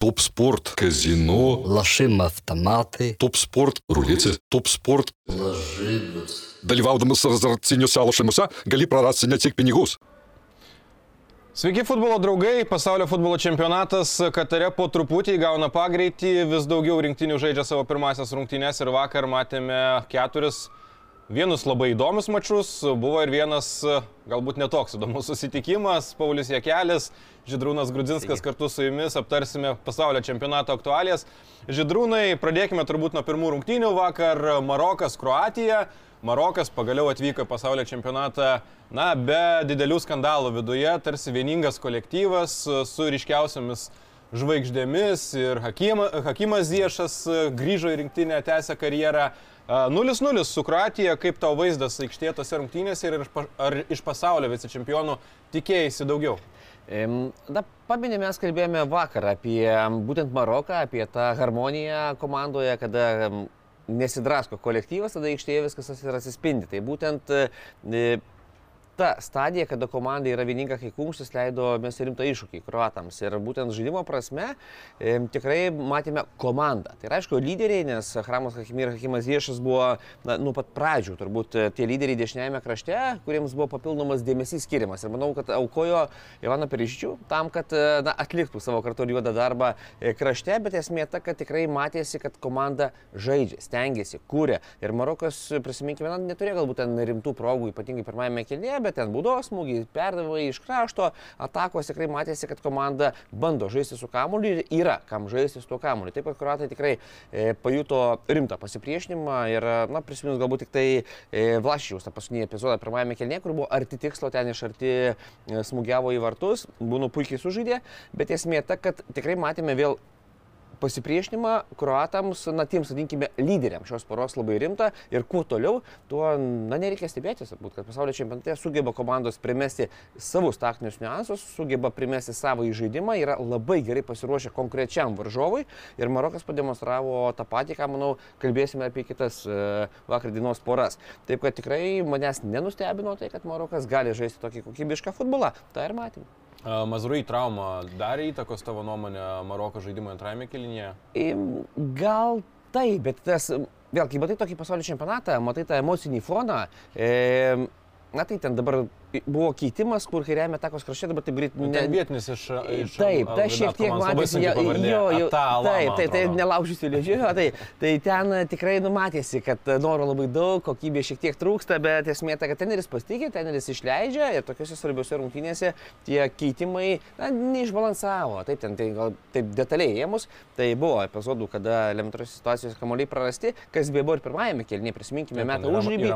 топ-спорт, казино, Лошим автомати. топ-спорт, рулеці, топ-спорт. Ложибус. Dalyvaudamas azartiniuose lošimuose gali prarasti ne tik pinigus. Sveiki futbolo draugai, pasaulio futbolo čempionatas Katare po truputį įgauna pagreitį, vis daugiau rinktinių žaidžia savo pirmasias rungtynės ir vakar matėme keturis vienus labai įdomius mačius, buvo ir vienas galbūt netoks įdomus susitikimas, Paulius Jekelis, Židrūnas Grudzinskas kartu su jumis aptarsime pasaulio čempionato aktualijas. Židrūnai, pradėkime turbūt nuo pirmų rungtynių vakar Marokas, Kroatija. Marokas pagaliau atvyko į pasaulio čempionatą, na, be didelių skandalų viduje, tarsi vieningas kolektyvas su ryškiausiamis žvaigždėmis ir Hakima, Hakimas Ziešas grįžo į rinktinę, tęsė karjerą. 0-0 su Kroatija, kaip tau vaizdas aikštėje tose rungtynėse ir ar iš pasaulio vicečempionų tikėjai daugiau? Na, paminė, mes kalbėjome vakar apie būtent Maroką, apie tą harmoniją komandoje, kada nesidrasko kolektyvas, tada aikštėje viskas atsispindi. Tai būtent e, ta stadija, kada komanda yra vieninga kaip kumštis, leido mes rimtą iššūkį kruatams. Ir būtent žaidimo prasme e, tikrai matėme komandą. Tai yra, aišku, lyderiai, nes Hramas Hakimi ir Hakimas Viešas buvo na, nuo pat pradžių turbūt e, tie lyderiai dešiniajame krašte, kuriems buvo papildomas dėmesys skiriamas. Ir manau, kad aukojo Ivano Periščių tam, kad e, na, atliktų savo kartu ir juodą darbą e, krašte, bet esmė ta, kad tikrai matėsi, kad komanda žaidžia, stengiasi, kūrė. Ir Marokas, prisiminkime, na, neturėjo galbūt ten rimtų progų, ypatingai pirmajame kelnyje, bet ten būdos smūgiai, perdavai iš krašto, atakos tikrai matėsi, kad komanda bando žaisti su kamuoliu ir yra kam žaisti su tuo kamuoliu. Taip pat kruatai tikrai e, pajuto rimtą pasipriešinimą ir, na, prisiminus galbūt tik tai e, Vlašičiaus tą paskutinį epizodą pirmajame kelnyje, kur buvo arti tikslo, ten iš arti e, smūgiavo į vartus, būnu puikiai sužaidė, bet esmė ta, kad tikrai matėme vėl pasipriešinimą kruatams, na, tiems, vadinkime, lyderiams šios poros labai rimta ir kuo toliau, tuo, na, nereikia stebėtis, būt, kad pasaulio čempionate sugeba komandos primesti savus taktinius niuansus, sugeba primesti savo įžaidimą, yra labai gerai pasiruošę konkrečiam varžovui ir Marokas pademonstravo tą patį, ką, manau, kalbėsime apie kitas e, vakar dienos poras. Taip, kad tikrai manęs nenustebino tai, kad Marokas gali žaisti tokį kokybišką futbolą. Ta ir matėme. Mazrui trauma darė įtakos tavo nuomonę Maroko žaidimo antrajame kelinėje? Im, Gal taip, bet tas, vėl, kai matai tokį pasaulio čempionatą, matai tą emocinį foną, e, na tai ten dabar buvo keitimas, kur kairiame takos krašte, dabar taip greit... Ne, Nu, ten vietinis iš... iš Taip, tai šiek tiek matėsi, jo, jo, jo, Atala, taip, taip, tai nelaužysiu liežuvio, tai, tai ten e, tikrai numatėsi, kad e, noro labai daug, kokybė šiek tiek trūksta, bet esmė ta, kad teneris pasitikė, teneris išleidžia ir tokiuose svarbiuose rungtynėse tie keitimai na, neišbalansavo, taip, ten tai gal taip detaliai ėmus, tai buvo epizodų, kada elementarios situacijos kamuoliai prarasti, kas beje buvo ir pirmajame kelnyje, prisiminkime, metą užrybį.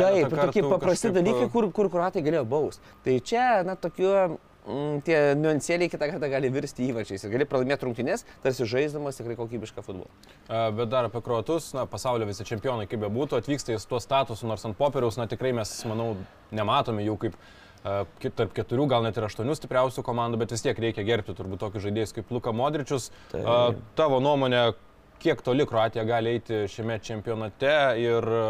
Taip, tokie paprasti kažkaip, dalykai, kur, kur kruatai galėjo baus. Tai čia, na, tokiu, mm, tie niuansėliai kitą kartą gali virsti įvarčiais ir gali pralaimėti rungtynės, tarsi žaisdamas tikrai kokybišką futbolą. Bet dar apie kruotus, na, pasaulio visi čempionai, kaip bebūtų, atvyksta į tuos statusus, nors ant popieriaus, na, tikrai mes, manau, nematome jų kaip tarp keturių, gal net ir aštuonių stipriausių komandų, bet vis tiek reikia gerbti turbūt tokius žaidėjus kaip Luka Modričius. Taip. A, Tavo nuomonė, kiek toli Kroatija gali eiti šiame čempionate ir a,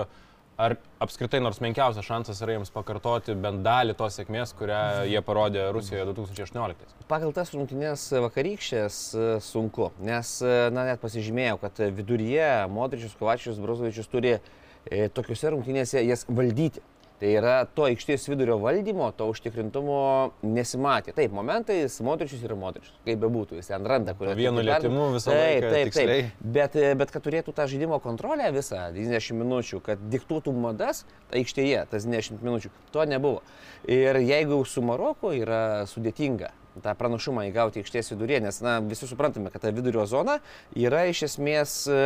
ar apskritai nors menkiausias šansas yra jiems pakartoti bent dalį tos sėkmės, kurią jie parodė Rusijoje 2018. Pagal tas rungtynės vakarykštės e, sunku, nes, e, na, net pasižymėjau, kad viduryje Modričius, Kovačius, Brozovičius turi e, tokiuose rungtynėse jas valdyti. Tai yra to aikštės vidurio valdymo, to užtikrintumo nesimatė. Taip, momentais Modričius yra Modričius, kaip bebūtų, jis ten randa, kur Vienu lietimu visą taip, laiką taip, tiksliai. taip. Bet, bet kad turėtų tą žaidimo kontrolę visą 90 minučių, kad diktuotų madas aikštėje tas 90 minučių, to nebuvo. Ir jeigu su Maroku yra sudėtinga tą pranašumą įgauti aikštės viduryje, nes na, visi suprantame, kad ta vidurio zona yra iš esmės e,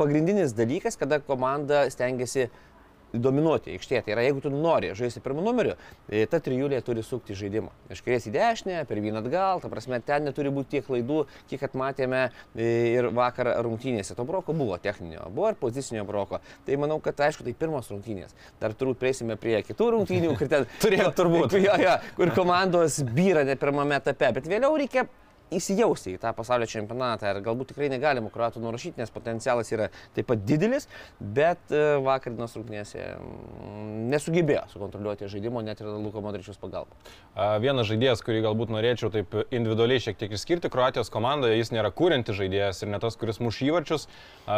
pagrindinis dalykas, kada komanda stengiasi dominuoti aikštėje. Tai yra, jeigu tu nori žaisti pirmų numerių, tai ta trijulė turi sukti žaidimą. Iš kairės į dešinę, per vieną atgal, ta prasme, ten neturi būti tiek klaidų, kiek matėme e, ir vakar rungtynėse. To broko buvo techninio, buvo ir pozicinio broko. Tai manau, kad aišku, tai pirmos rungtynės. Dar turbūt prieisime prie kitų rungtynių, kur ten Turėjo turbūt. Jo, jo, kur komandos byra net pirmame etape, bet vėliau reikia įsijausti į tą pasaulio čempionatą. Ir galbūt tikrai negalima kruatų nurašyti, nes potencialas yra taip pat didelis, bet e, vakar dienos rungtynėse mm, nesugebėjo sukontroliuoti žaidimo net ir Luko Modričius pagalba. Vienas žaidėjas, kurį galbūt norėčiau taip individualiai šiek tiek išskirti, Kroatijos komandoje jis nėra kūrinti žaidėjas ir ne tas, kuris muš įvarčius,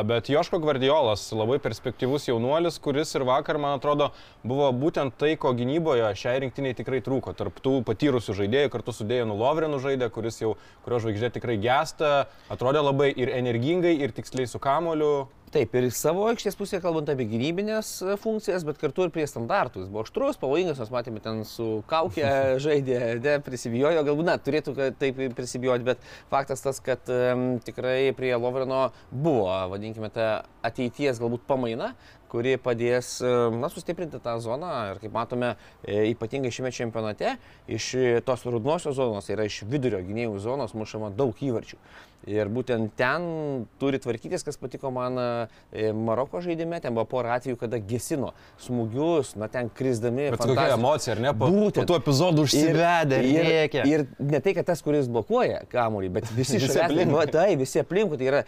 bet Joško Gvardiolas, labai perspektyvus jaunuolis, kuris ir vakar, man atrodo, buvo būtent tai, ko gynyboje šiai rinktiniai tikrai trūko. Tarp tų patyrusių žaidėjų kartu su Dėjonu Lovrenu žaidė, kuris jau, kurio žvaigždė tikrai gesta, atrodė labai ir energingai, ir tiksliai su kamoliu. Taip, ir savo aikštės pusėje kalbant apie gynybinės e, funkcijas, bet kartu ir prie standartų. Jis buvo aštrus, pavojingas, mes matėme ten su kaukė žaidė, ne, prisibijojo, galbūt, na, turėtų taip prisibijoti, bet faktas tas, kad um, tikrai prie Lovreno buvo, vadinkime, ta ateities galbūt pamaina, kuri padės em, na, sustiprinti tą zoną ir kaip matome, e, ypatingai šiame čempionate, iš tos rudnosios zonos, tai yra iš vidurio gynėjų zonos mušama daug įvarčių. Ir būtent ten turi tvarkytis, kas patiko man e, Maroko žaidime, ten buvo pora atvejų, kada gesino smūgius, na ten krizdami. Bet kokia fantastiškai. emocija, ar ne? Po, Būtent. po tų epizodų užsivedę, ir, rėkia. ir ne tai, kad tas, kuris blokuoja kamuolį, bet visi Visi aplinkui. Tai visi aplinkui, tai yra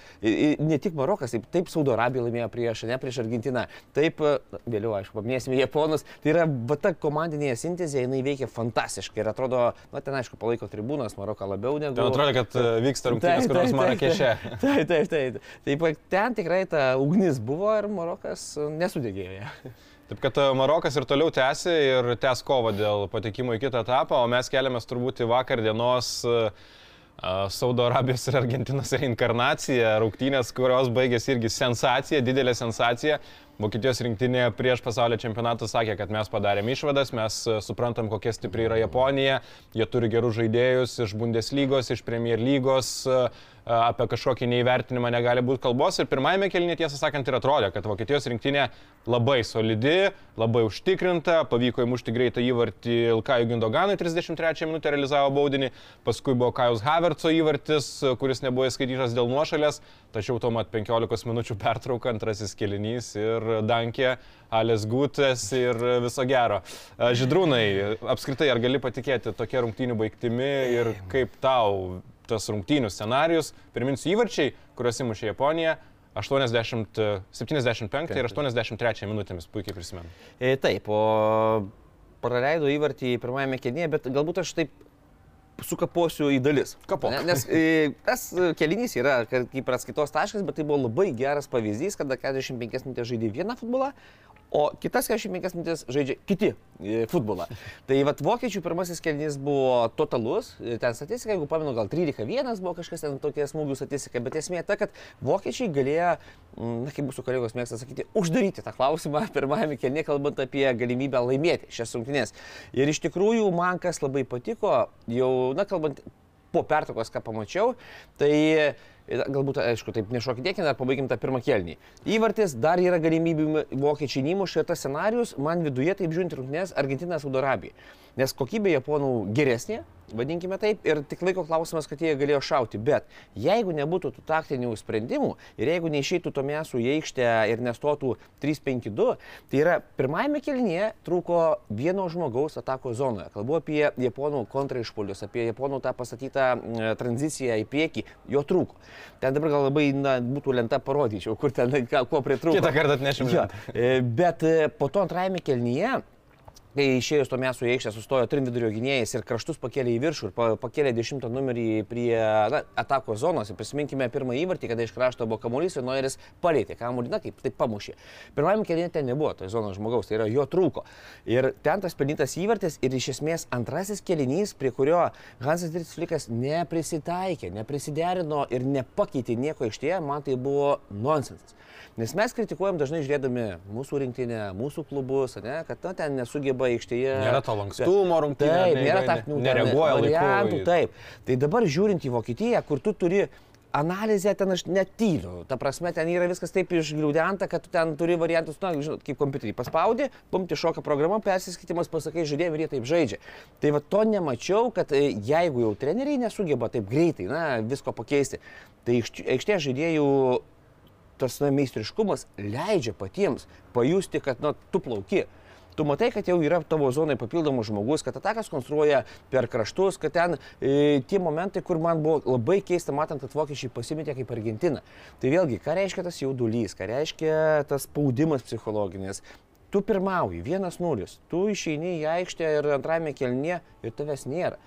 ne tik Marokas, taip, taip Saudo Arabija laimėjo prieš, ne prieš Argentiną, taip, e, vėliau, aišku, paminėsime Japonus, tai yra va ta komandinė sintezė, jinai veikia fantastiškai ir atrodo, na ten aišku, palaiko tribūnas, Maroką labiau negu... Ten atrodo, kad e, vyksta rungtynės, kurios taip, taip. Taip, taip, taip. Ten tikrai ta ugnis buvo ir Marokas e, nesudegėjo. Taip kad e, Marokas ir toliau tęsi ir tęs kovą dėl patekimo į kitą etapą, o mes keliamės turbūt į vakar dienos e, e, Saudo Arabijos ir Argentinos reinkarnaciją, rungtynės, kurios baigėsi irgi sensacija, didelė sensacija. Vokietijos rinktinė prieš pasaulio čempionatą sakė, kad mes padarėm išvadas, mes e, suprantam, kokia stipri yra Japonija, jie turi gerus žaidėjus iš Bundeslygos, iš Premier lygos, e, apie kažkokį neįvertinimą negali būti kalbos. Ir pirmajame kelnyje, tiesą sakant, ir atrodė, kad Vokietijos rinktinė labai solidi, labai užtikrinta, pavyko įmušti greitą įvartį Ilkajų Gindoganui 33 minutę realizavo baudinį, paskui buvo Kajus Havertzo įvartis, kuris nebuvo įskaitytas dėl nuošalės, tačiau tuomet 15 minučių pertrauka, antrasis kelinys ir Dankė, Alės Gutės ir viso gero. Židrūnai, apskritai, ar gali patikėti tokia rungtynių baigtimi ir kaip tau tas rungtynių scenarius, priminsiu įvarčiai, kuriuos įmušė Japonija, 80, 75 ir 83 minutėmis, puikiai prisimenu. E, taip, o praleido įvartį pirmajame kėdėje, bet galbūt aš taip sukaposiu į dalis. Kapok. Ne, Nes e, tas e, kelinys yra kaip ir atskaitos taškas, bet tai buvo labai geras pavyzdys, kada 45 minutės žaidė vieną futbolą, o kitas 45 minutės žaidžia kiti e, futbolą. Tai vad vokiečių pirmasis kelinys buvo totalus, e, ten statistika, jeigu pamenu, gal 13-1 buvo kažkas ten tokia smūgių statistika, bet esmė ta, kad vokiečiai galėjo, na kaip mūsų kolegos mėgsta sakyti, uždaryti tą klausimą pirmajame kelinė, kalbant apie galimybę laimėti šias rungtynės. Ir iš tikrųjų man kas labai patiko, jau, na kalbant po pertraukos, ką pamačiau, tai galbūt, aišku, taip nešokidėkime, dar pabaikim tą pirmą kelnį. Įvartis, dar yra galimybių vokiečiai ir tas scenarius, man viduje, taip žiūrint rungtynės, Argentina, Saudo Arabija. Nes kokybė japonų geresnė, vadinkime taip, ir tik laiko klausimas, kad jie galėjo šauti. Bet jeigu nebūtų tų taktinių sprendimų ir jeigu neišeitų to mesų į aikštę ir nestotų 3-5-2, tai yra pirmajame kelnyje trūko vieno žmogaus atako zonoje. Kalbu apie japonų kontraišpolius, apie japonų tą pastatytą tranziciją į priekį, jo trūko. Ten dabar gal labai na, būtų lenta parodyčiau, kur ten ką, ko pritrūko. Kitą kartą atnešim Jo, e, Bet e, po to antrajame kelnyje kai išėjus to mesų į aikštę sustojo trim vidurio gynėjais ir kraštus pakėlė į viršų ir pa, pakėlė dešimtą numerį prie na, atako zonos. Ir prisiminkime pirmą įvartį, kada iš krašto buvo kamuolys ir Noiris palėtė kamuolį, na kaip taip pamušė. Pirmajame kelnyje ten nebuvo to zonos žmogaus, tai yra jo trūko. Ir ten tas pelnytas įvartis ir iš esmės antrasis kelinys, prie kurio Hansas Dirtslikas neprisitaikė, neprisiderino ir nepakeitė nieko aikštėje, man tai buvo nonsensas. Nes mes kritikuojam dažnai žiūrėdami mūsų rinktinę, mūsų klubus, ne, kad na, ten nesugeba aikštėje. Nėra to lankstumo rungtynėse, Taip, nėra ten nereaguoja variantų. Taip. Tai dabar žiūrint į Vokietiją, kur tu turi analizę ten aš netyliu. Ta prasme, ten yra viskas taip išgliaudenta, kad tu ten turi variantus, na, žinot, kaip kompiuterį paspaudi, pumti šoka programa, persiskaitimas, pasakai žaidėjai ir jie taip žaidžia. Tai va to nemačiau, kad e, jeigu jau treneriai nesugeba taip greitai, na, visko pakeisti, tai aikštės žaidėjų tas na, meistriškumas leidžia patiems pajusti, kad na, tu plauki. Tu matai, kad jau yra tavo zonai papildomas žmogus, kad atakas konstruoja per kraštus, kad ten e, tie momentai, kur man buvo labai keista matant, kad vokiečiai pasimetė kaip Argentina. Tai vėlgi, ką reiškia tas jaudulys, ką reiškia tas spaudimas psichologinis. Tu pirmauji, vienas nulis, tu išeini į aikštę ir antrame kelnie ir tavęs nėra.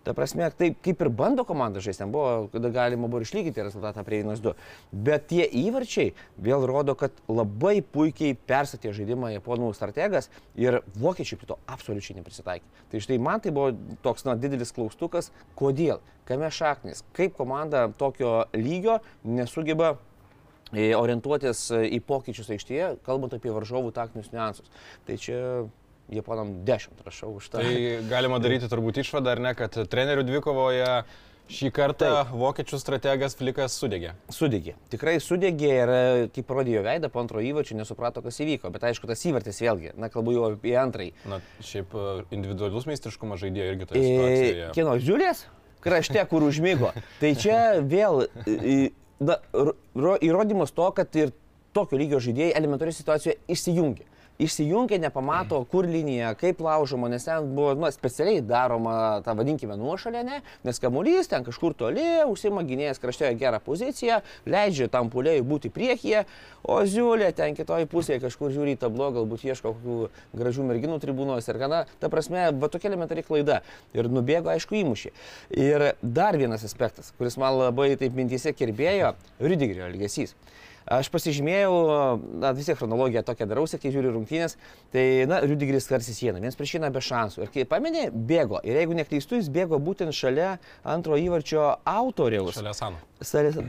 Ta prasme, taip kaip ir bando komanda žaisti, ten buvo, kada galima buvo išlygyti rezultatą prie 1-2. Bet tie įvarčiai vėl rodo, kad labai puikiai persatė žaidimą japonų strategas ir vokiečiai prie to absoliučiai neprisitaikė. Tai štai man tai buvo toks na, didelis klaustukas, kodėl, kame šaknis, kaip komanda tokio lygio nesugeba e, orientuotis į pokyčius aikštėje, kalbant apie varžovų taktinius niuansus. Tai čia Japonam 10 rašau už tą. Tai galima daryti turbūt išvadą, ar ne, kad trenerių dvikovoje šį kartą Taip. vokiečių strategas Flikas sudegė. Sudegė. Tikrai sudegė ir, kaip parodė jo veidą, po antro įvarčio nesuprato, kas įvyko. Bet aišku, tas įvartis vėlgi, na, kalbu jau apie antrąjį. Na, šiaip e, individualus meistriškumas žaidėjo irgi toje situacijoje. E, kieno žiūrės? Krašte, kur užmygo. tai čia vėl na, įrodymas to, kad ir tokio lygio žaidėjai elementariai situacijoje išsijungia išsijungia, nepamato, kur linija, kaip laužoma, nes ten buvo nu, specialiai daroma, tą vadinkime, nuošalė, ne? nes kamuolys ten kažkur toli, užsima gynėjas kraštėje gerą poziciją, leidžia tam pulėjui būti priekyje, o ziulė ten kitoje pusėje kažkur žiūri į tablo, galbūt ieško kokių gražių merginų tribūnos ir gana, ta prasme, va tokia elementari klaida. Ir nubėgo, aišku, įmušė. Ir dar vienas aspektas, kuris man labai taip mintise kirbėjo, Rydigerio elgesys. Aš pasižymėjau, na, vis tiek chronologiją tokią darausi, kai žiūriu rungtynės, tai, na, Rudigeris karsi sieną, vienas prieš vieną be šansų. Ir kai pamenė, bėgo. Ir jeigu neklystu, jis bėgo būtent šalia antro įvarčio autoriaus. Šalia Sano.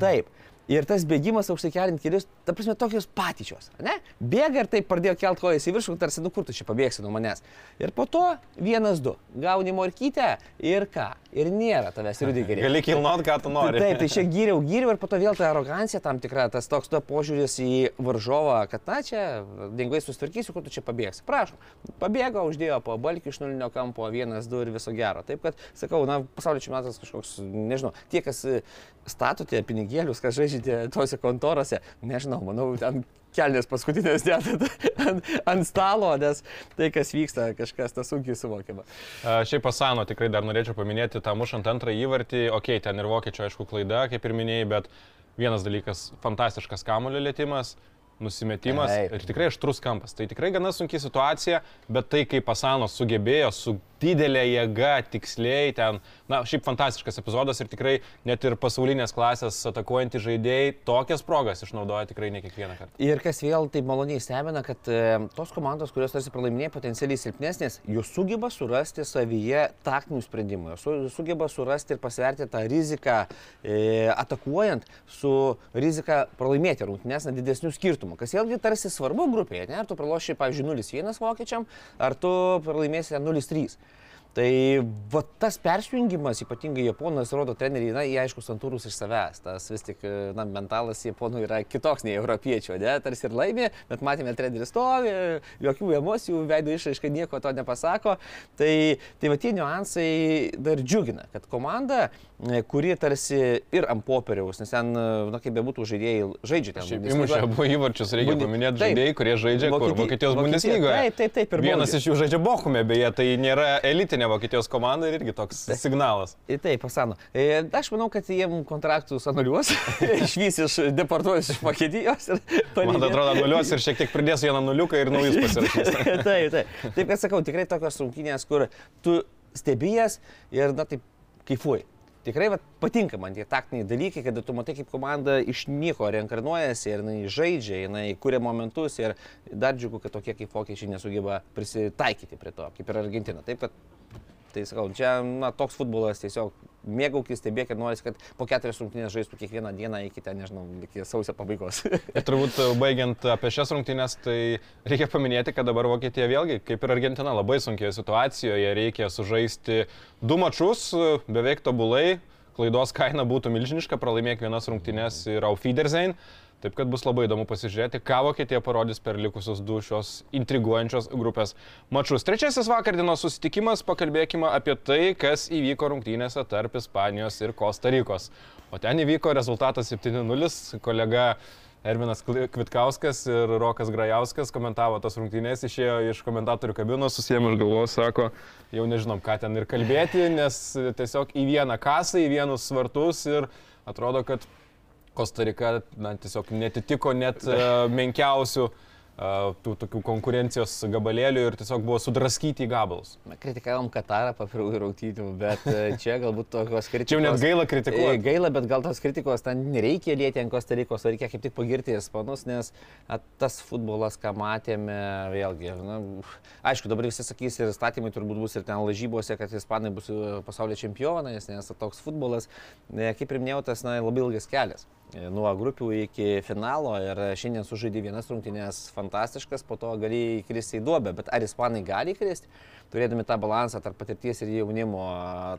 Taip. Ir tas bėgimas aukštai kelius, ta prasme, tokios patyčios, ne? Bėga ir taip pradėjo kelt kojas į viršų, tarsi, nu kur tu čia pabėgsi nuo manęs. Ir po to vienas, du. Gauni morkytę ir ką? Ir nėra tavęs rudigerį. Gali kilnot, ką tu nori. Taip, tai čia gyriau, gyriau ir po to vėl ta arogancija tam tikra, tas toks to požiūris į varžovą, kad na čia, dingvai sustvarkysiu, kur tu čia pabėgsi. Prašom. Pabėgo, uždėjo po balkį iš nulinio kampo, vienas, du ir viso gero. Taip kad, sakau, na, pasaulio čempionatas kažkoks, nežinau, tie, kas statote pinigėlius, kas žaidžiate tose kontorose, nežinau, manau, ten kelnės paskutinės dėtat ant, ant stalo, nes tai, kas vyksta, kažkas tas sunkiai suvokiama. Šiaip pasano, tikrai dar norėčiau paminėti tą mušant antrą įvartį, okei, okay, ten ir vokiečio, aišku, klaida, kaip ir minėjai, bet vienas dalykas - fantastiškas kamulio lėtimas, nusimetimas Taip. ir tikrai aštrus kampas. Tai tikrai gana sunki situacija, bet tai, kaip Pasanos sugebėjo su didelė jėga, tiksliai ten, na, šiaip fantastiškas epizodas ir tikrai net ir pasaulinės klasės atakuojantys žaidėjai tokias progas išnaudoja tikrai ne kiekvieną kartą. Ir kas vėl taip maloniai stebina, kad e, tos komandos, kurios tarsi pralaiminėja potencialiai silpnesnės, jūs sugeba surasti savyje taktinių sprendimų, su, sugeba surasti ir pasverti tą riziką e, atakuojant su rizika pralaimėti rungtynės na didesnių skirtumų, kas vėlgi tarsi svarbu grupėje, ne? ar tu praloši, pavyzdžiui, 0-1 vokiečiam, ar tu pralaimėsi 0-3. Tai va tas persijungimas, ypatingai japonas, rodo treneriai, na, jie aišku santūrus iš savęs. Tas vis tik, na, mentalas japonų yra kitoks nei europiečio, ne, tarsi ir laimė, bet matėme treneris stovi, jokių emocijų, veido išraiška nieko to nepasako. Tai, tai va tie niuansai dar džiugina, kad komanda, e, kuri tarsi ir ant popieriaus, nes ten, na, kaip bebūtų žaidėjai, žaidžia ten. Šiaip įmušė abu įvarčius, reikia Bundi... paminėti žaidėjai, kurie žaidžia Vokietijos, Bundeslygoje. Taip, taip, taip. Vienas iš jų žaidžia Bochume, beje, tai nėra elitinė dabartinė Vokietijos komanda ir irgi toks signalas. Taip, pasano. E, aš manau, kad jiem kontraktus anuliuos, išvys iš deportuos iš Vokietijos. Man atrodo, anuliuos ir šiek tiek pridės vieną nuliuką ir naujus pasirašys. taip, taip. Taip, kad sakau, tikrai tokios rungtynės, kur tu stebėjęs ir, na, taip, kaifuoji. Tikrai va, patinka man tie taktiniai dalykai, kada tu matai, kaip komanda iš nieko reinkarnuojasi ir jinai žaidžia, jinai kuria momentus ir dar džiugu, kad tokie kaip vokiečiai nesugeba prisitaikyti prie to, kaip ir Argentina. Taip, kad Tai sakau, čia na, toks futbolas tiesiog mėgaukis, stebėk ir nori, kad po keturias rungtynės žaistų kiekvieną dieną iki ten, nežinau, iki sausio pabaigos. ir turbūt e, baigiant apie šias rungtynės, tai reikia paminėti, kad dabar Vokietija vėlgi, kaip ir Argentina, labai sunkioje situacijoje, reikia sužaisti du mačius e, beveik tobulai, klaidos kaina būtų milžiniška, pralaimėk vienas rungtynės ir Aufiderzein. Taip kad bus labai įdomu pasižiūrėti, ką Vokietija parodys per likusius du šios intriguojančios grupės mačius. Trečiasis vakardienos susitikimas, pakalbėkime apie tai, kas įvyko rungtynėse tarp Ispanijos ir Kosta Rikos. O ten įvyko rezultatas 7-0, kolega Ervinas Kli- Kvitkauskas ir Rokas Grajauskas komentavo tas rungtynės, išėjo iš komentatorių kabinos, susijęs už galvos, sako, jau nežinom, ką ten ir kalbėti, nes tiesiog į vieną kasą, į vienus svartus ir atrodo, kad Kostarika na, tiesiog netitiko net e, menkiausių e, tų tokių konkurencijos gabalėlių ir tiesiog buvo sudraskyti į gabalus. Na, Kritikavom Katarą po pirmųjų rungtynių, bet e, čia galbūt tokios kritikos. Čia jau net gaila kritikuoti. Gaila, bet gal tos kritikos ten nereikia lėti ant Kostarikos, reikia kaip tik pagirti ispanus, nes a, tas futbolas, ką matėme, vėlgi, na, aišku, dabar visi sakys ir statymai turbūt bus ir ten lažybose, kad ispanai bus pasaulio čempionais, nes toks futbolas, kaip ir minėjau, tas na, labai ilgas kelias. Nuo grupių iki finalo ir šiandien sužaidė vienas rungtynės fantastiškas, po to gali įkristi į duobę, bet ar ispanai gali įkristi? turėdami tą balansą tarp patirties ir jaunimo,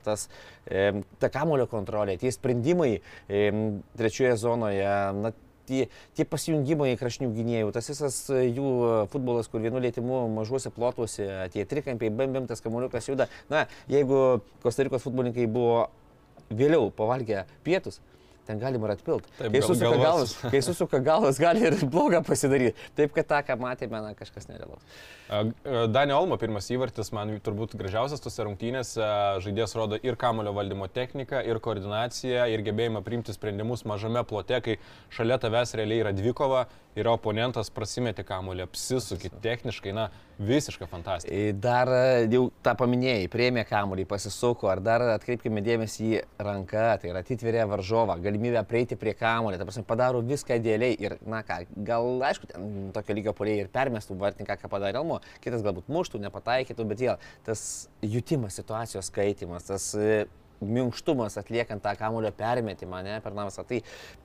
tas, ta kamulio kontrolė, tie sprendimai trečioje zonoje, na, tie, tie pasijungimai krašnių gynėjų, tas visas jų futbolas, kur vienu lėtimu mažuose plotuose, tie trikampiai, bambim tas kamuoliukas juda. Na, jeigu Kostarikos futbolininkai buvo vėliau pavalgę pietus, ten galima ir atpilt. Taip, Kai susuka galvas. kai susuka galvas, gali ir blogą pasidaryti. Taip, kad tą, ką matėme, na, kažkas nerealaus. Danio Olmo pirmas įvartis, man turbūt gražiausias tose rungtynėse. Žaidėjas rodo ir kamulio valdymo techniką, ir koordinaciją, ir gebėjimą priimti sprendimus mažame plote, kai šalia tavęs realiai yra dvikova ir oponentas prasimeti kamulio, apsisukit techniškai, na, visiška fantastika. Dar e, jau tą paminėjai, priemė kamuolį, pasisuko, ar dar atkreipkime dėmesį į ranką, tai yra atitveria varžovą, galimybę prieiti prie kamuolį, ta prasme padaro viską idealiai ir, na ką, gal aišku, ten tokio lygio poliai ir permestų vartininką, ką padarė Elmo, kitas galbūt muštų, nepataikytų, bet vėl tas jutimas, situacijos skaitimas, tas e, minkštumas atliekant tą kamulio permetimą, ne, per namasą. Tai,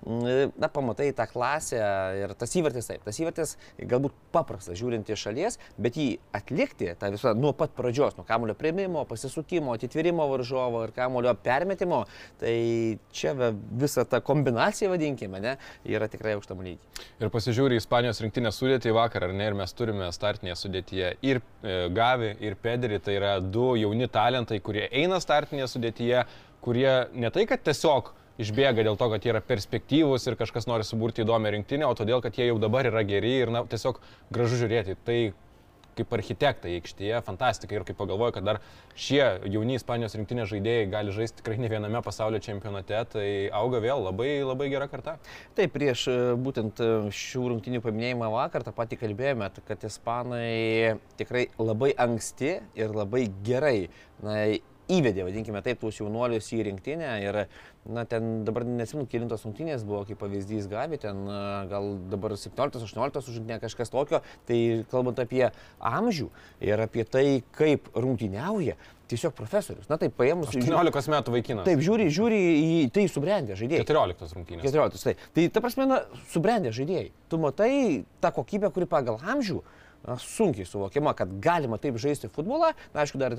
mm, na, pamatai tą klasę ir tas įvartis, taip, tas įvartis galbūt paprastas žiūrint iš šalies, bet jį atlikti, tą visą nuo pat pradžios, nuo kamulio prieimimo, pasisukimo, atitvirimo varžovo ir kamulio permetimo, tai čia visa ta kombinacija, vadinkime, ne, yra tikrai aukštam lygiai. Ir pasižiūrė Ispanijos rinktinę sudėtį vakar, ar ne, ir mes turime startinėje sudėtyje ir e, Gavi, ir Pederį, tai yra du jauni talentai, kurie eina startinėje sudėtyje, kurie ne tai, kad tiesiog išbėga dėl to, kad jie yra perspektyvūs ir kažkas nori suburti įdomią rinktinę, o todėl, kad jie jau dabar yra geri ir na, tiesiog gražu žiūrėti. Tai kaip architektai aikštėje, fantastika ir kaip pagalvoju, kad dar šie jauni Ispanijos rinktinės žaidėjai gali žaisti tikrai ne viename pasaulio čempionate, tai auga vėl labai, labai gera karta. Taip, prieš e, būtent e, šių rungtinių paminėjimą vakar tą patį kalbėjome, kad ispanai tikrai labai anksti ir labai gerai na, įvedė, vadinkime taip, tuos jaunuolius į rinktinę ir, na, ten dabar nesimenu, kilintos rungtynės buvo, kaip pavyzdys Gavi, ten gal dabar 17-18 užrinktinė kažkas tokio, tai kalbant apie amžių ir apie tai, kaip rungtyniauja, tiesiog profesorius, na taip, paėmus... 18 metų vaikinas. Taip, žiūri, žiūri į tai subrendę žaidėjai. 14 rungtynės. 14. Tai, tai ta prasme, na, subrendę žaidėjai. Tu matai tą kokybę, kuri pagal amžių na, sunkiai suvokiama, kad galima taip žaisti futbolą. Na, aišku, dar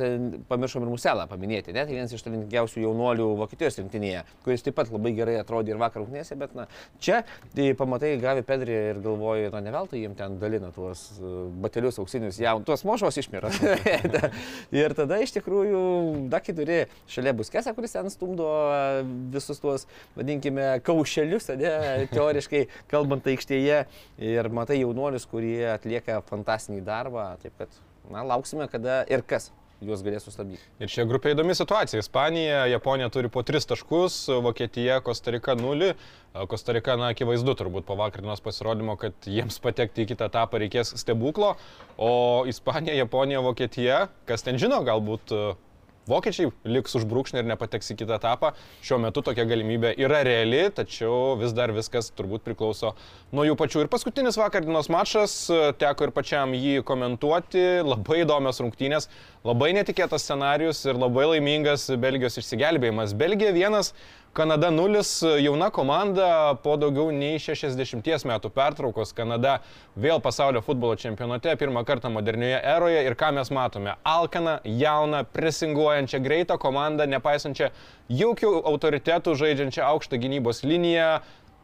pamiršom ir Muselą paminėti, net vienas iš talentingiausių jaunuolių Vokietijos rinktinėje, kuris taip pat labai gerai atrodė ir vakar rungtynėse, bet na, čia tai pamatai Gavi Pedrį ir galvoji, na, ne veltui jiem ten dalina tuos e, batelius auksinius, jaun, tuos mošos išmiras. ir tada iš tikrųjų, da, kai turi šalia buskesą, kuris ten stumdo e, visus tuos, vadinkime, kaušelius, ne, teoriškai kalbant aikštėje, ir matai jaunuolius, kurie atlieka fantastinį darbą, taip kad, na, lauksime, kada ir kas juos galės sustabdyti. Ir čia grupė įdomi situacija. Ispanija, Japonija turi po 3 taškus, Vokietija, Kostarika 0. Kostarika, na, akivaizdu turbūt po vakarinos pasirodymo, kad jiems patekti į kitą etapą reikės stebuklo. O Ispanija, Japonija, Vokietija, kas ten žino, galbūt Vokiečiai liks už brūkšnį ir nepateks į kitą etapą. Šiuo metu tokia galimybė yra reali, tačiau vis dar viskas turbūt priklauso nuo jų pačių. Ir paskutinis vakardienos mačas, e, teko ir pačiam jį komentuoti. Labai įdomios rungtynės, labai netikėtas scenarius ir labai laimingas Belgijos išsigelbėjimas. Belgija vienas, Kanada 0, jauna komanda po daugiau nei 60 metų pertraukos. Kanada vėl pasaulio futbolo čempionate, pirmą kartą modernioje eroje. Ir ką mes matome? Alkaną, jauną, presinguojančią, greitą komandą, nepaisančią jokių autoritetų, žaidžiančią aukštą gynybos liniją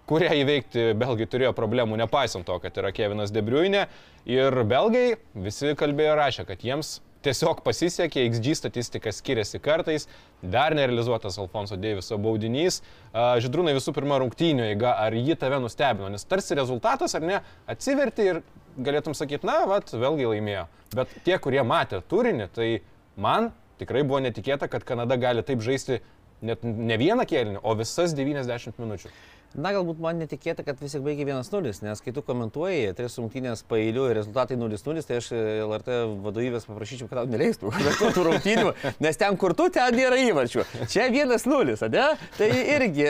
kurią įveikti belgai turėjo problemų, nepaisant to, kad yra Kevinas Debriuinė. Ir belgai visi kalbėjo rašė, kad jiems tiesiog pasisekė, XG statistika skiriasi kartais, dar nerealizuotas Alfonso Deiviso baudinys. A, Žydrūnai visų pirma rungtynių eiga, ar ji tave nustebino, nes tarsi rezultatas ar ne, atsiverti ir galėtum sakyti, na, vat, vėlgi laimėjo. Bet tie, kurie matė turinį, tai man tikrai buvo netikėta, kad Kanada gali taip žaisti net ne vieną kėlinį, o visas 90 minučių. Na, galbūt man netikėta, kad vis tik baigė 1-0, nes kai tu komentuoji, tris rungtynės pailiu ir rezultatai 0-0, tai aš LRT vadovybės paprašyčiau, kad tau neleistų tų rungtynių, nes ten, kur tu, ten nėra įvarčių. Čia 1-0, ne? Tai irgi,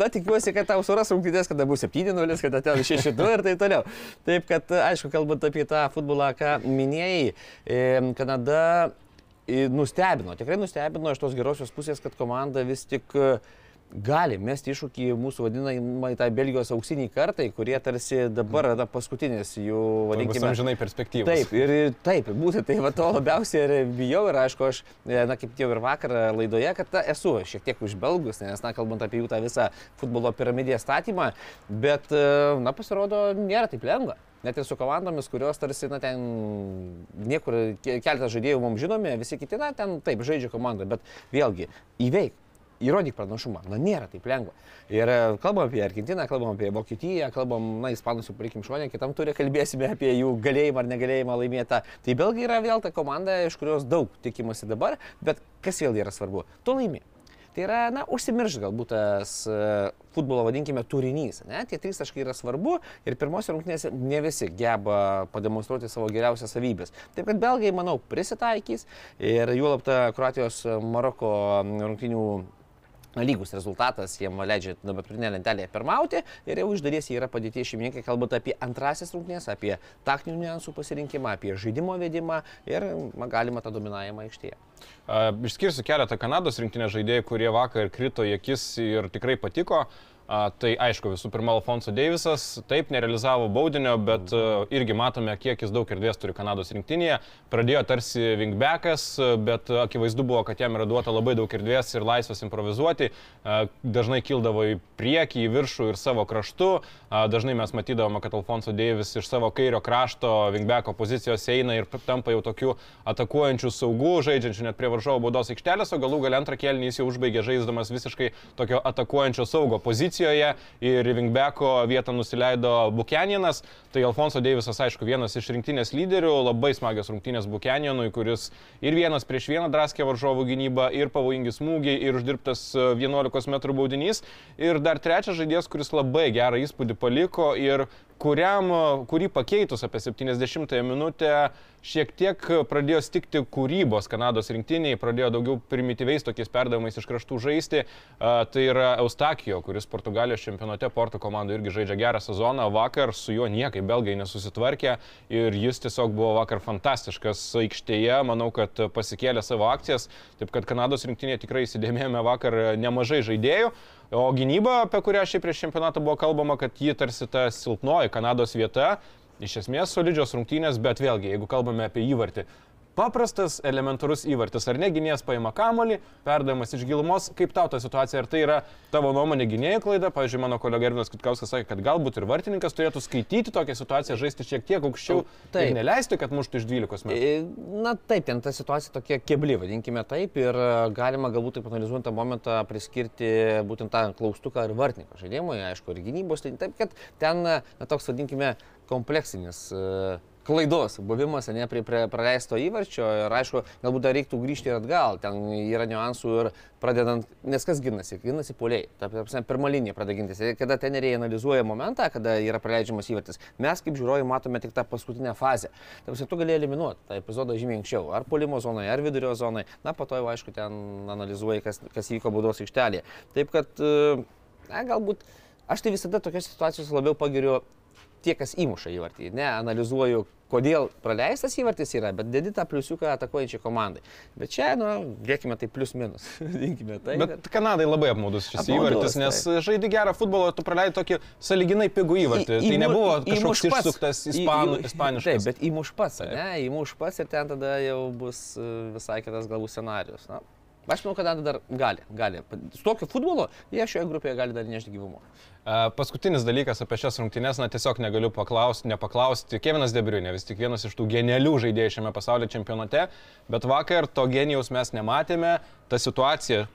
na, tikiuosi, kad tau suras rungtynės, kada bus 7-0, kada ten 6-2 ir taip toliau. Taip, kad, aišku, kalbant apie tą futbolą, ką minėjai, Kanada nustebino, tikrai nustebino iš tos gerosios pusės, kad komanda vis tik uh, gali mesti iššūkį mūsų vadinamai tai Belgijos auksiniai kartai, kurie tarsi dabar yra paskutinis jų, vadinkime, žinai, perspektyvos. Taip, ir taip, būtent tai va to labiausiai ir bijau ir aišku, aš, e, na kaip jau ir vakar laidoje, kad ta, esu šiek tiek užbelgus, nes, na, kalbant apie jų tą visą futbolo piramidės statymą, bet, e, na, pasirodo, nėra taip lengva. Net ir su komandomis, kurios tarsi, na, ten niekur keletas žaidėjų mums žinomi, visi kiti, na, ten taip žaidžia komanda, bet vėlgi įveik įrodyk pranašumą. Na, nėra taip lengva. Ir e, kalbam apie Argentiną, kalbam apie Vokietiją, kalbam, na, Ispanus jau palikim šonę, kitam turė kalbėsime apie jų galėjimą ar negalėjimą laimėtą. Tai Belgija yra vėl ta komanda, iš kurios daug tikimasi dabar, bet kas vėl yra svarbu? Tu laimi. Tai yra, na, užsimirš galbūt tas uh, futbolo, vadinkime, turinys. Ne? Tie trys taškai yra svarbu ir pirmosios rungtynėse ne visi geba pademonstruoti savo geriausias savybės. Taip kad belgai, manau, prisitaikys ir juolab ta Kroatijos Maroko rungtynių lygus rezultatas jiem leidžia dabartinė lentelėje pirmauti ir jau iš dalies jie yra padėti šeimininkai, kalbant apie antrasis rungtynės, apie taktinių niuansų pasirinkimą, apie žaidimo vedimą ir galima tą dominavimą aikštėje. Išskirsiu keletą Kanados rinktinės žaidėjų, kurie vakar krito į akis ir tikrai patiko. A, tai aišku, visų pirma, Alfonso Deivisas taip nerealizavo baudinio, bet a, irgi matome, kiek jis daug erdvės turi Kanados rinktinėje. Pradėjo tarsi wingbackas, bet akivaizdu buvo, kad jam yra duota labai daug erdvės ir laisvės improvizuoti. A, dažnai kildavo į priekį, į viršų ir savo kraštu. A, dažnai mes matydavome, kad Alfonso Deivis iš savo kairio krašto wingbacko pozicijos eina ir tampa jau tokiu atakuojančiu saugu, žaidžiančiu net prie varžovo baudos aikštelės, o galų gal antrą kelnį jis jau užbaigė žaisdamas visiškai tokio atakuojančio saugo poziciją pozicijoje ir Vingbeko vietą nusileido Bukeninas. Tai Alfonso Deivisas, aišku, vienas iš rinktinės lyderių, labai smagios rungtynės Bukeninui, kuris ir vienas prieš vieną draskė varžovų gynybą, ir pavojingi smūgiai, ir uždirbtas 11 m baudinys. Ir dar trečias žaidėjas, kuris labai gerą įspūdį paliko ir kuriam, kurį pakeitus apie 70-ąją minutę šiek tiek pradėjo stikti kūrybos Kanados rinktiniai, pradėjo daugiau primityviais tokiais perdavimais iš kraštų žaisti. Tai yra Eustakijo, kuris Portugalijos čempionate Porto komandai irgi žaidžia gerą sezoną. Vakar su juo niekaip belgai nesusitvarkė ir jis tiesiog buvo vakar fantastiškas aikštėje. Manau, kad pasikėlė savo akcijas. Taip kad Kanados rinktinėje tikrai įsidėmėjome vakar nemažai žaidėjų. O gynyba, apie kurią šiaip prieš čempionatą buvo kalbama, kad ji tarsi ta silpnoji Kanados vieta, iš esmės solidžios rungtynės, bet vėlgi, jeigu kalbame apie įvartį, Paprastas, elementarus įvartis. Ar ne gynėjas paima kamolį, perdavimas iš gilumos, kaip tau ta situacija, ar tai yra tavo nuomonė gynėjų klaida? Pavyzdžiui, mano kolega Ervinas Kitkauskas sakė, kad galbūt ir vartininkas turėtų skaityti tokią situaciją, žaisti šiek tiek aukščiau taip. ir neleisti, kad muštų iš 12 metrų. E, na taip, ten ta situacija tokia kebli, vadinkime taip, ir e, galima galbūt taip analizuojant tą momentą priskirti būtent tą klaustuką ir vartininko žaidimui, aišku, ir gynybos, tai taip, kad ten, na toks, vadinkime, kompleksinis uh, klaidos buvimas, ne prie, prie praleisto įvarčio ir aišku, galbūt dar reiktų grįžti ir atgal, ten yra niuansų ir pradedant, nes kas ginasi, ginasi poliai, ta prasme, pirmą liniją pradeda gintis, kada teneriai analizuoja momentą, kada yra praleidžiamas įvartis, mes kaip žiūrovai matome tik tą paskutinę fazę, ta prasme, tu gali eliminuoti tą epizodą žymiai anksčiau, ar polimo zonoje, ar vidurio zonoje, na, po to jau aišku ten analizuoji, kas, kas įvyko baudos aikštelėje. Taip kad, na, galbūt aš tai visada tokios situacijos labiau pagiriu tie, kas įmuša įvartį. Ne, analizuoju, kodėl praleistas įvartis yra, bet dedi tą pliusiuką atakuojančiai komandai. Bet čia, nu, dėkime tai plius minus. Dinkime tai. Bet, bet Kanadai labai apmaudus šis apmaudus, įvartis, nes tai. žaidži gerą futbolą, tu praleidai tokį saliginai pigų įvartį. Į, tai nebuvo kažkoks išsuktas ispanų, ispaniškas. Taip, bet įmuš pats, ne, įmuš pats ir ten tada jau bus e, visai kitas galbūt scenarius. Na, Aš manau, kad dar gali, gali. Su tokiu futbolu jie šioje grupėje gali dar nešti gyvumo. E, Paskutinis dalykas apie šias rungtynes, na tiesiog negaliu paklausti, nepaklausti. Kevinas Debriunė vis tik vienas iš tų genialių žaidėjų šiame pasaulio čempionate, bet vakar to genijaus mes nematėme. Ta situacija,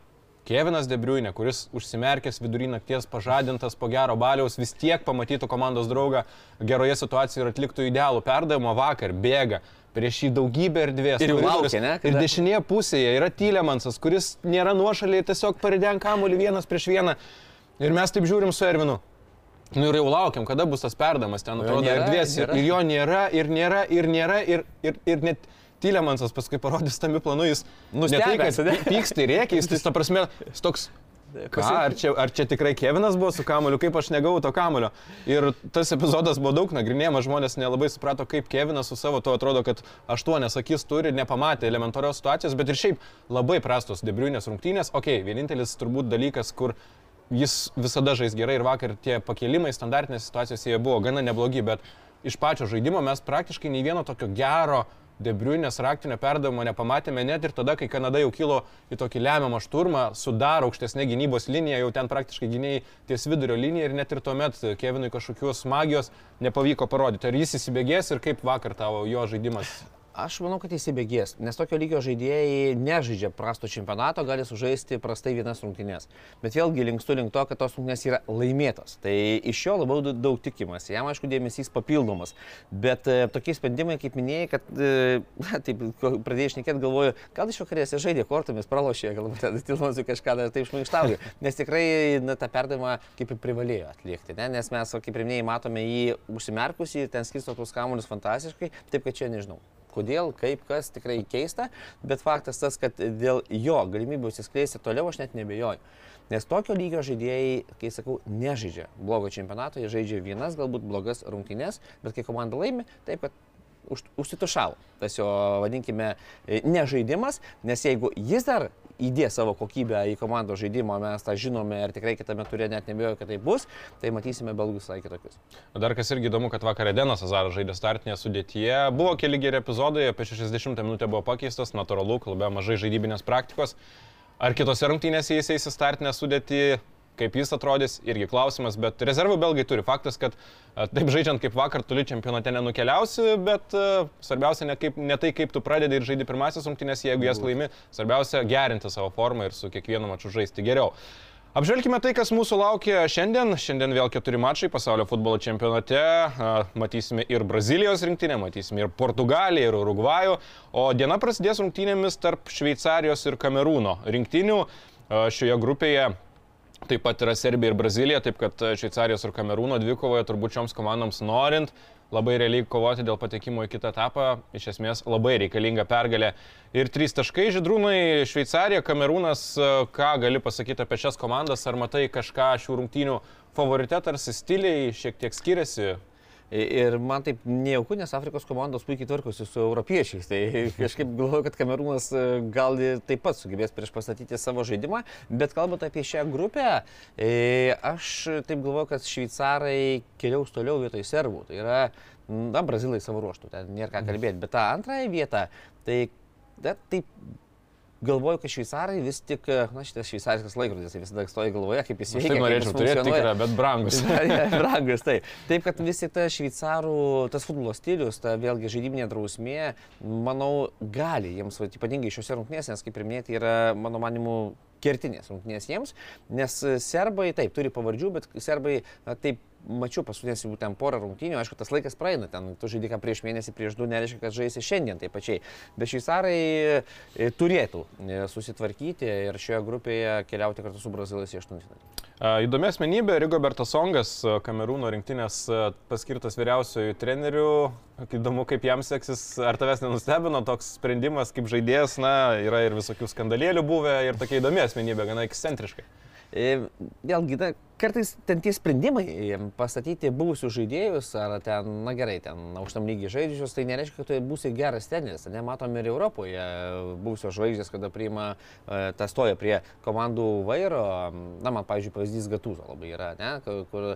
Kevinas Debriunė, kuris užsimerkęs vidury nakties, pažadintas po gero baliaus, vis tiek pamatytų komandos draugą geroje situacijoje ir atliktų idealų perdavimą vakar, bėga. Prieš jį daugybė erdvės. Ir laukia, ne? Ir Kada- dešinėje pusėje yra Tylemansas, kuris nėra nuošaliai, tiesiog paridėn kamuolį vienas prieš vieną. Ir mes taip žiūrim su Ervinu. Nu ir jau laukiam, kada bus tas perdamas, ten jo atrodo nėra, erdvės ir, nėra. ir jo nėra, ir nėra, ir nėra, ir, ir, ir net Tylemansas paskui parodys tami planu, jis tai, Nustebęs, py- pyksta ir rėkia, jis, ta prasme, toks... Ką, ar čia, ar čia tikrai Kevinas buvo su kamoliu, kaip aš negavau to kamolio. Ir tas epizodas buvo daug nagrinėjamas, žmonės nelabai suprato, kaip Kevinas su savo to atrodo, kad aštuonias akis turi, nepamatė elementarios situacijos, bet ir šiaip labai prastos debriunės rungtynės. Ok, vienintelis turbūt dalykas, kur jis visada žais gerai ir vakar tie pakelimai standartinės situacijos jie buvo gana neblogi, bet iš pačio žaidimo mes praktiškai nei vieno tokio gero Debriunės raktinio perdavimo nepamatėme net ir tada, kai Kanada jau kilo į tokį lemiamą šturmą, sudaro aukštesnė gynybos linija, jau ten praktiškai gynėjai ties vidurio linija ir net ir tuomet Kevinui kažkokios magijos nepavyko parodyti. Ar jis įsibėgės ir kaip vakar tavo jo žaidimas? Aš manau, kad įsibėgės, nes tokio lygio žaidėjai nežaidžia prasto čempionato, gali sužaisti prastai vienas rungtynės. Bet vėlgi linkstu link to, kad tos rungtynės yra laimėtos. Tai iš jo labiau daug, daug tikimas. Jam, aišku, dėmesys papildomas. Bet e, tokie sprendimai, kaip minėjai, kad e, na, taip pradėjai išnekėti, galvoju, gal iš vakarės jie žaidė kortomis, pralošė, galbūt tada Tilmanui kažką dar taip šmaikštauja. Nes tikrai na, tą perdavimą kaip ir privalėjo atlikti. Ne? Nes mes, kaip ir minėjai, matome jį užsimerkusį, ten skirsto tuos kamuolius fantastiškai, taip kad čia nežinau kodėl, kaip, kas tikrai keista, bet faktas tas, kad dėl jo galimybių įsiskleisti toliau aš net nebejoju. Nes tokio lygio žaidėjai, kai sakau, nežaidžia blogo čempionato, jie žaidžia vienas, galbūt blogas rungtynes, bet kai komanda laimi, taip kad už, užsitušavo tas jo, vadinkime, e, nežaidimas, nes jeigu jis dar įdės savo kokybę į komandos žaidimą, mes tą žinome ir tikrai kitame turė net nebijoju, kad tai bus, tai matysime belgus visai kitokius. Dar kas irgi įdomu, kad vakar Edenas Azaras žaidė startinėje sudėtyje. Buvo keli geri epizodai, apie 60 minutę buvo pakeistas, natūralu, klube mažai žaidybinės praktikos. Ar kitose rungtynėse jis eis į startinę sudėtį, kaip jis atrodys, irgi klausimas, bet rezervų belgai turi. Faktas, kad taip žaidžiant kaip vakar, toli čempionate nenukeliausi, bet svarbiausia ne, kaip, ne tai, kaip tu pradedi ir žaidi pirmasis rungtynės, jeigu jas laimi, svarbiausia gerinti savo formą ir su kiekvienu maču žaisti geriau. Apžvelkime tai, kas mūsų laukia šiandien. Šiandien vėl keturi mačai pasaulio futbolo čempionate. Matysime ir Brazilijos rinktinę, matysime ir Portugaliją, ir Urugvajų. O diena prasidės rungtynėmis tarp Šveicarijos ir Kamerūno rinktinių. Šioje grupėje Taip pat yra Serbija ir Brazilija, taip kad Šveicarijos ir Kamerūno dvikovoje turbūt šioms komandoms norint labai realiai kovoti dėl patekimo į kitą etapą, iš esmės labai reikalinga pergalė. Ir trys taškai žydrūnai - Šveicarija, Kamerūnas, ką gali pasakyti apie šias komandas, ar matai kažką šių rungtynių favoritetą, ar stiliai šiek tiek skiriasi? Ir man taip nejauku, nes Afrikos komandos puikiai tvarkosi su europiečiais. Tai kažkaip galvoju, kad Kamerūnas e, gal taip pat sugebės prieš pastatyti savo žaidimą. Bet kalbant apie šią grupę, e, aš taip galvoju, kad šveicarai keliaus toliau vietoj serbų. Tai yra, na, brazilai savo ruoštų, ten nėra ką kalbėti. Bet tą antrąją vietą, tai, da, taip galvoju, kad šveicarai vis tik, na šitas šveicariškas laikrodis tai visada stoja galvoje, kaip jis Aš veikia. tai kaip norėčiau turėti tikrą, bet brangus. Brangus, tai. Taip, kad vis tik tas šveicarų, tas futbolo stilius, ta vėlgi žaidybinė drausmė, manau, gali jiems, ypatingai šiuose rungtynėse, nes kaip ir minėti, yra, mano manimu, kertinės rungtynės jiems, nes serbai, taip, turi pavardžių, bet serbai, na, taip, mačiau paskutinės jau ten porą rungtynių, aišku, tas laikas praeina, ten tu žaidži ką prieš mėnesį, prieš du, nereiškia, kad žaisi šiandien taip pačiai. Bet šveicarai e, turėtų e, susitvarkyti ir šioje grupėje keliauti kartu su brazilais į aštuntfinalį. Įdomi asmenybė, Rigobertas Songas, Kamerūno rinktinės paskirtas vyriausiojų trenerių. Įdomu, kaip jam seksis, ar tavęs nenustebino toks sprendimas kaip žaidėjas, na, yra ir visokių skandalėlių buvę ir tokia įdomi asmenybė, gana ekscentriškai. E, Vėlgi, kartais ten tie sprendimai pastatyti buvusius žaidėjus, ar ten, na gerai, ten aukštam lygiai žaidžius, tai nereiškia, kad tu būsi geras treneris. Nematom ir Europoje buvusios žvaigždės, kada priima, e, tą stoja prie komandų vairo. Na, man, pavyzdžiui, pavyzdys Gatūzo labai yra, ne, kur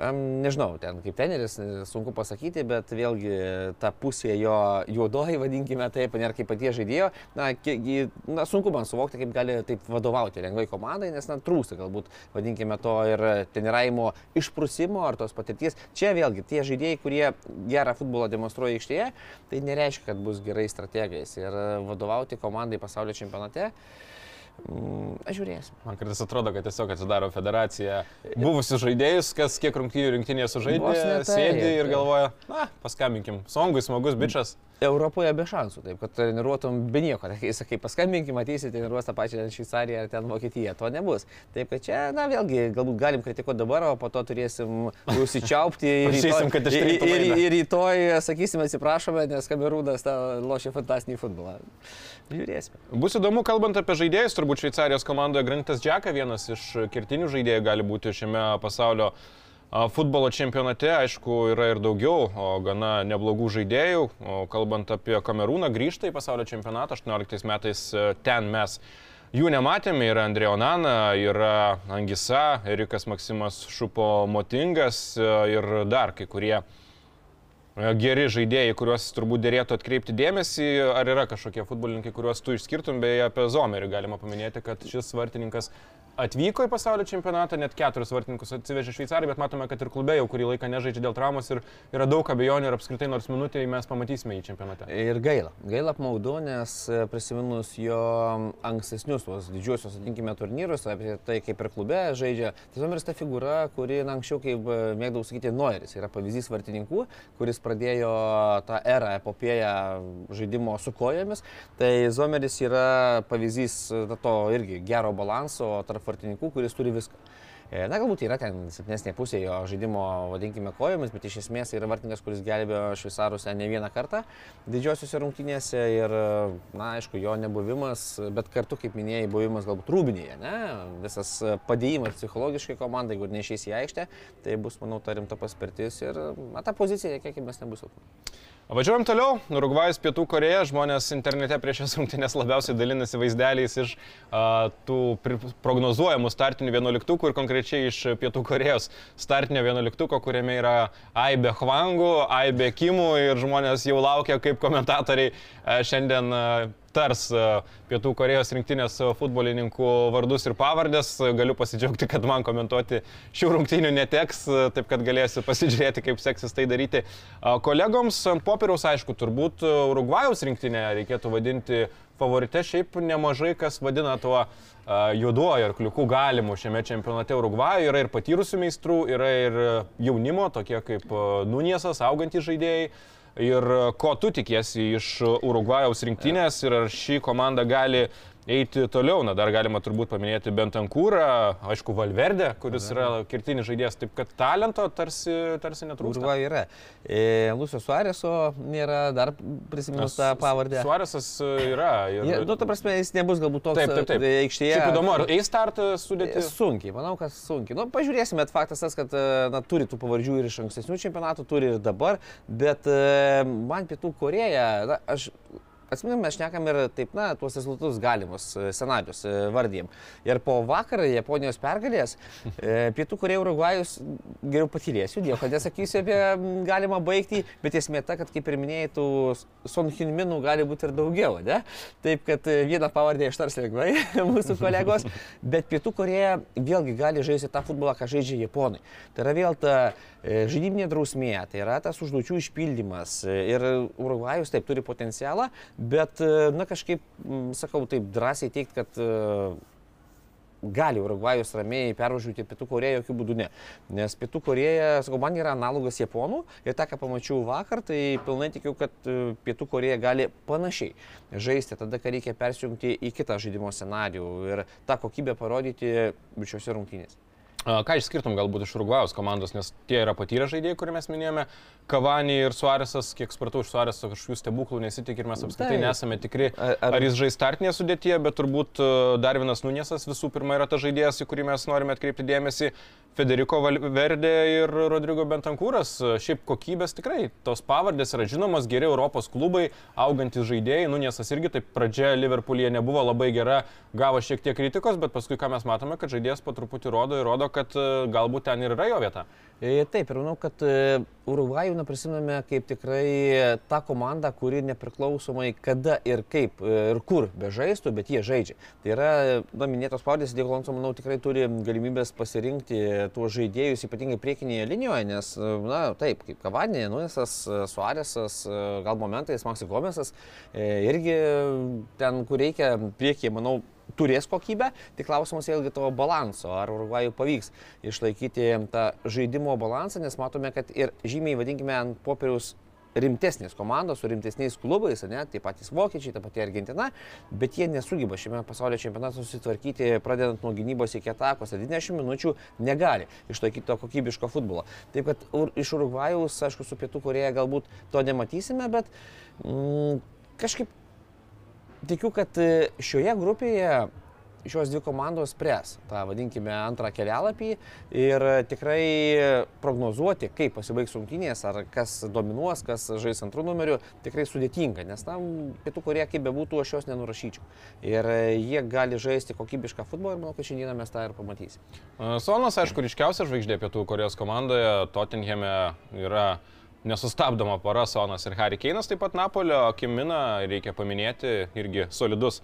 Nežinau, ten kaip teneris, sunku pasakyti, bet vėlgi ta pusė jo juodoji, vadinkime taip, nėra kaip paties žaidėjo. Na, na, sunku man suvokti, kaip gali taip vadovauti lengvai komandai, nes na, trūksta galbūt, vadinkime to ir treniravimo išprusimo ar tos patirties. Čia vėlgi tie žaidėjai, kurie gerą futbolą demonstruoja aikštėje, tai nereiškia, kad bus gerai strategais. Ir vadovauti komandai pasaulio čempionate. Mm, aš žiūrėsiu. Man kartais atrodo, kad tiesiog atsidaro federacija buvusius žaidėjus, kas kiek rungtynių rinktinėje sužaidė, sėdi ir galvoja, na, paskambinkim, songui smagus bičias. Europoje be šansų, taip, kad treniruotum be nieko. Tai sakai, paskambinkim, matysi, treniruos tą pačią Šveicariją ar ten Vokietiją. To nebus. Taip, kad čia, na vėlgi, galbūt galim kritikuoti dabar, o po to turėsim užsičiaupti ir, rytoj, kad ir, ir, ir rytoj sakysim atsiprašome, nes Kamerūnas lošia fantastinį futbolą. Žiūrėsime. Bus įdomu, kalbant apie žaidėjus, turbūt Šveicarijos komandoje Grantas Džeka, vienas iš kertinių žaidėjų gali būti šiame pasaulio Futbolo čempionate, aišku, yra ir daugiau, gana neblogų žaidėjų. Kalbant apie Kamerūną, grįžta į pasaulio čempionatą 18 metais ten mes. Jų nematėme, yra Andrėjo Nana, yra Angisa, Erikas Maksimas Šupo Motingas ir dar kai kurie e, geri žaidėjai, kuriuos turbūt dėrėtų atkreipti dėmesį. Ar yra kažkokie futbolininkai, kuriuos tu išskirtum, beje, apie Zomerį galima paminėti, kad šis vartininkas atvyko į pasaulio čempionatą, net keturis vartininkus atsivežė Šveicarijai, bet matome, kad ir klube jau kurį laiką nežaidžia dėl traumos ir yra daug abejonių ir apskritai nors minutėje mes pamatysime į čempionate. Ir gaila. Gaila apmaudu, nes e, prisiminus jo ankstesnius tuos didžiuosius, atinkime, turnyrus, apie tai kaip ir klube žaidžia, tai Zomeris ta figūra, kuri na, anksčiau, kaip e, mėgdavau sakyti, Noiris, yra pavyzdys vartininkų, kuris pradėjo tą erą epopėją žaidimo su kojomis. Tai Zomeris yra pavyzdys to irgi gero balanso tarp tarp vartininkų, kuris turi viską. E, na, galbūt yra ten silpnesnė pusė jo žaidimo, vadinkime, kojomis, bet iš esmės yra vartininkas, kuris gelbėjo šveicarus ne vieną kartą didžiosiuose rungtynėse ir, na, aišku, jo nebuvimas, bet kartu, kaip minėjai, buvimas galbūt rūbinėje, ne, visas padėjimas psichologiškai komandai, jeigu neišeis į aikštę, tai bus, manau, ta rimta paspirtis ir, na, ta pozicija, kiek mes nebus silpna. Važiuojam toliau. Urugvajus, Pietų Koreja. Žmonės internete prieš šias rungtynės labiausiai dalinasi vaizdeliais iš uh, tų prognozuojamų startinių vienuoliktukų ir konkrečiai iš Pietų Korejos startinio vienuoliktuko, kuriame yra Aibe Hwangų, Aibe Kimų ir žmonės jau laukia, kaip komentatoriai uh, šiandien uh, tars e, Pietų Korejos rinktinės futbolininkų vardus ir pavardės. Galiu pasidžiaugti, kad man komentuoti šių rungtynių neteks, e, taip kad galėsiu pasižiūrėti, kaip seksis tai daryti. E, kolegoms ant popieriaus, aišku, turbūt Urugvajaus rinktinę reikėtų vadinti favorite. Šiaip nemažai kas vadina tuo juoduoju arkliuku galimu šiame čempionate Urugvajoje. Yra ir patyrusių meistrų, yra ir jaunimo, tokie kaip Nuniesas, augantys žaidėjai ir ko tu tikiesi iš Urugvajaus rinktinės ir ar ši komanda gali eiti toliau. Na, dar galima turbūt paminėti Bentankūrą, aišku, Valverde, kuris yra kirtinis žaidėjas, taip kad talento tarsi, tarsi netrūksta. Urva yra. E, Lucio Suareso nėra, dar prisiminus tą pavardę. Suaresas yra. Ir... Ja, nu, ta prasme, jis nebus galbūt toks taip, taip, taip. E, aikštėje. Šiaip įdomu, ar eis startą sudėti? Sunkiai, manau, kad sunkiai. Nu, pažiūrėsime, bet faktas tas, kad e, na, turi tų pavardžių ir iš ankstesnių čempionatų, turi ir dabar, bet e, man Pietų Koreja, na, aš Atsiminam, mes šnekam ir taip, na, tuos rezultatus galimus e, scenarius e, vardym. Ir po vakar Japonijos pergalės e, Pietų Korėja Urugvajus geriau patyrėsiu, nieko nesakysiu apie galimą baigtį, bet esmė ta, kad kaip ir minėjai, tų Son Hinminų gali būti ir daugiau, ne? Taip, kad vieną pavardę ištars lengvai mūsų kolegos, bet Pietų Korėja vėlgi gali žaisti tą futbolą, ką žaidžia Japonai. Tai yra vėl ta žaidybinė drausmė, tai yra tas užduočių išpildymas ir Urugvajus taip turi potencialą, Bet, e, na kažkaip, sakau, taip drąsiai teikti, kad e, gali Urugvajus ramiai pervažiuoti Pietų Koreją, jokių būdų ne. Nes Pietų Koreja, sakau, man yra analogas Japonų ir tą, ką pamačiau vakar, tai pilnai tikiu, kad e, Pietų Koreja gali panašiai žaisti tada, kai reikia persijungti į kitą žaidimo scenarijų ir tą kokybę parodyti šiuose rungtynėse. Ką išskirtum galbūt iš Urugvajaus komandos, nes tie yra patyrę žaidėjai, kurį mes minėjome, Kavani ir Suarėsas, kiek supratau, iš Suarėso kažkokių stebuklų nesitik ir mes apskritai Taip. nesame tikri, Ar- ar, ar- jis žais startinėje sudėtyje, bet turbūt Darvinas Nunėsas visų pirma yra tas žaidėjas, į kurį mes norime atkreipti dėmesį. Federico Valverde ir Rodrigo Bentankūras. Šiaip kokybės tikrai, tos pavardės yra žinomos, geri Europos klubai, augantis žaidėjai. Nunėsas irgi taip pradžia Liverpoolyje nebuvo labai gera, gavo šiek tiek kritikos, bet paskui ką mes matome, kad žaidėjas po truputį rodo ir rodo, kad e, galbūt ten ir yra jo vieta. E, Taip, ir manau, kad e, Urugvajų na, prisimename kaip tikrai tą komandą, kuri nepriklausomai kada ir kaip ir kur bežaistų, bet jie žaidžia. Tai yra, na, minėtos pavardės, Dieglonso, manau, tikrai turi galimybės pasirinkti tuos žaidėjus, ypatingai priekinėje linijoje, nes, na, taip, kaip Kavanė, Nunesas, Suarėsas, gal momentais Maksai Gomesas, irgi ten, kur reikia priekyje, manau, turės kokybę, tik klausimas vėlgi to balanso, ar Urugvajų pavyks išlaikyti tą žaidimo balansą, nes matome, kad ir žymiai, vadinkime, ant popieriaus rimtesnės komandos su rimtesniais klubais, ne, tie patys vokiečiai, ta pati Argentina, bet jie nesugeba šiame pasaulio čempionate susitvarkyti, pradedant nuo gynybos iki atakos, 90 minučių negali išlaikyti to kokybiško futbolo. Taip kad ur, iš Urugvajaus, aišku, su Pietų Koreja galbūt to nematysime, bet mm, kažkaip tikiu, kad e, šioje grupėje šios dvi komandos spręs tą, vadinkime, antrą kelialapį ir tikrai prognozuoti, kaip pasibaigs rungtynės, ar kas dominuos, kas žais antrų numerių, tikrai sudėtinga, nes tam pietų kurie kaip bebūtų, aš jos nenurašyčiau. Ir e, jie gali žaisti kokybišką futbolą ir manau, kad šiandieną mes tą ir pamatysime. Sonas, aišku, ryškiausia žvaigždė Pietų Korejos komandoje, Tottenhame yra nesustabdoma para Sonas ir Harry Keinas, taip pat Napolio Kimina, reikia paminėti, irgi solidus.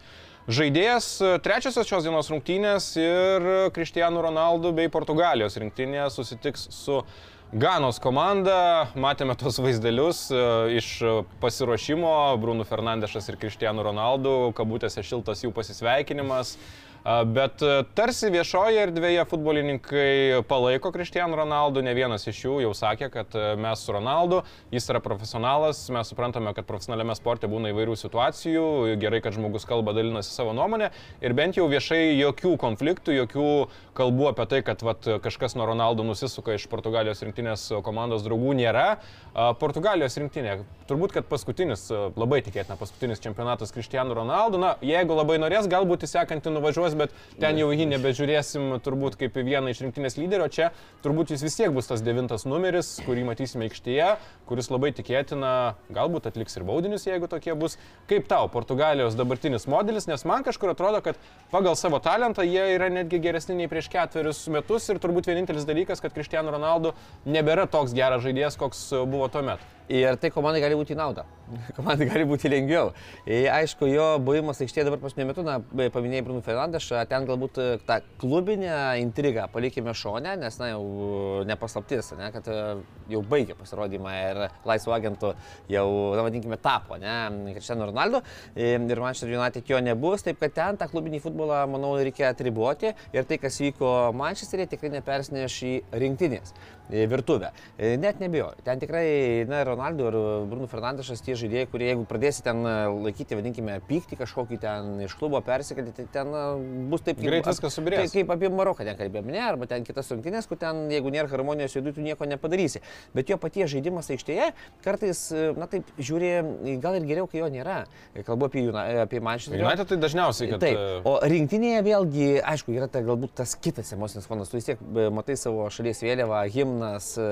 Žaidėjas e, trečiosios šios dienos rungtynės ir Cristiano Ronaldo bei Portugalijos rinktinė susitiks su Ganos komanda. Matėme tos vaizdelius e, iš pasiruošimo, Bruno Fernandešas ir Cristiano Ronaldo, kabutėse šiltas jų pasisveikinimas. Bet e, tarsi viešoje erdvėje futbolininkai palaiko Cristiano Ronaldo, ne vienas iš jų jau sakė, kad e, mes su Ronaldu, jis yra profesionalas, mes suprantame, kad profesionaliame sporte būna įvairių situacijų, gerai, kad žmogus kalba, dalinasi savo nuomonę ir bent jau viešai jokių konfliktų, jokių kalbų apie tai, kad vat, kažkas nuo Ronaldo nusisuka iš Portugalijos rinktinės komandos draugų nėra. Portugalijos rinktinė, turbūt, kad paskutinis, labai tikėtina, paskutinis čempionatas Cristiano Ronaldo, na, jeigu labai norės, galbūt į sekantį nuvažiuos, bet ten jau jį nebežiūrėsim turbūt kaip į vieną iš rinktinės lyderio, čia turbūt jis vis tiek bus tas devintas numeris, kurį matysime aikštėje, kuris labai tikėtina, galbūt atliks ir baudinius, jeigu tokie bus. Kaip tau Portugalijos dabartinis modelis, nes man kažkur atrodo, kad pagal savo talentą jie yra netgi geresni nei prieš ketverius metus ir turbūt vienintelis dalykas, kad Cristiano Ronaldo nebėra toks geras žaidėjas, koks buvo tuo metu. Ir tai komandai gali būti į naudą. Komandai gali būti lengviau. Ir, aišku, jo buvimas aikštėje dabar paskutiniu metu, na, paminėjai Bruno Fernandešą, ten galbūt e, tą klubinę intrigą palikime šonę, nes, na, jau nepaslaptis, ne, kad e, jau baigė pasirodymą ir laisvo agentų jau, na, vadinkime, tapo, ne, Cristiano Ronaldo. E, Ir Manchester United jo nebus, taip kad ten tą klubinį futbolą, manau, reikia atriboti. Ir tai, kas vyko Manchesterėje, tikrai nepersineš į rinktinės e, virtuvę. E, Net nebijoju. Ten tikrai, na, Ronaldo ir Bruno Fernandešas tie žaidėjai, kurie jeigu pradėsi ten e, laikyti, vadinkime, pyktį kažkokį ten iš klubo persikelti, tai ten e, bus taip Greit viskas subyrės. Tai kaip apie Maroką ten kalbėjome, ne, arba ten kitas rungtynės, kur ten, jeigu nėra harmonijos viduje, tu nieko nepadarysi. Bet jo paties žaidimas aikštėje kartais, na taip, žiūri, gal ir geriau, kai jo nėra. Kalbu apie, Juna- apie Manchester United tai dažniausiai, kad... Taip, o rinktinėje vėlgi, aišku, yra ta, galbūt tas kitas emocinis fonas. Tu vis tiek matai savo šalies vėliavą, himnas, e,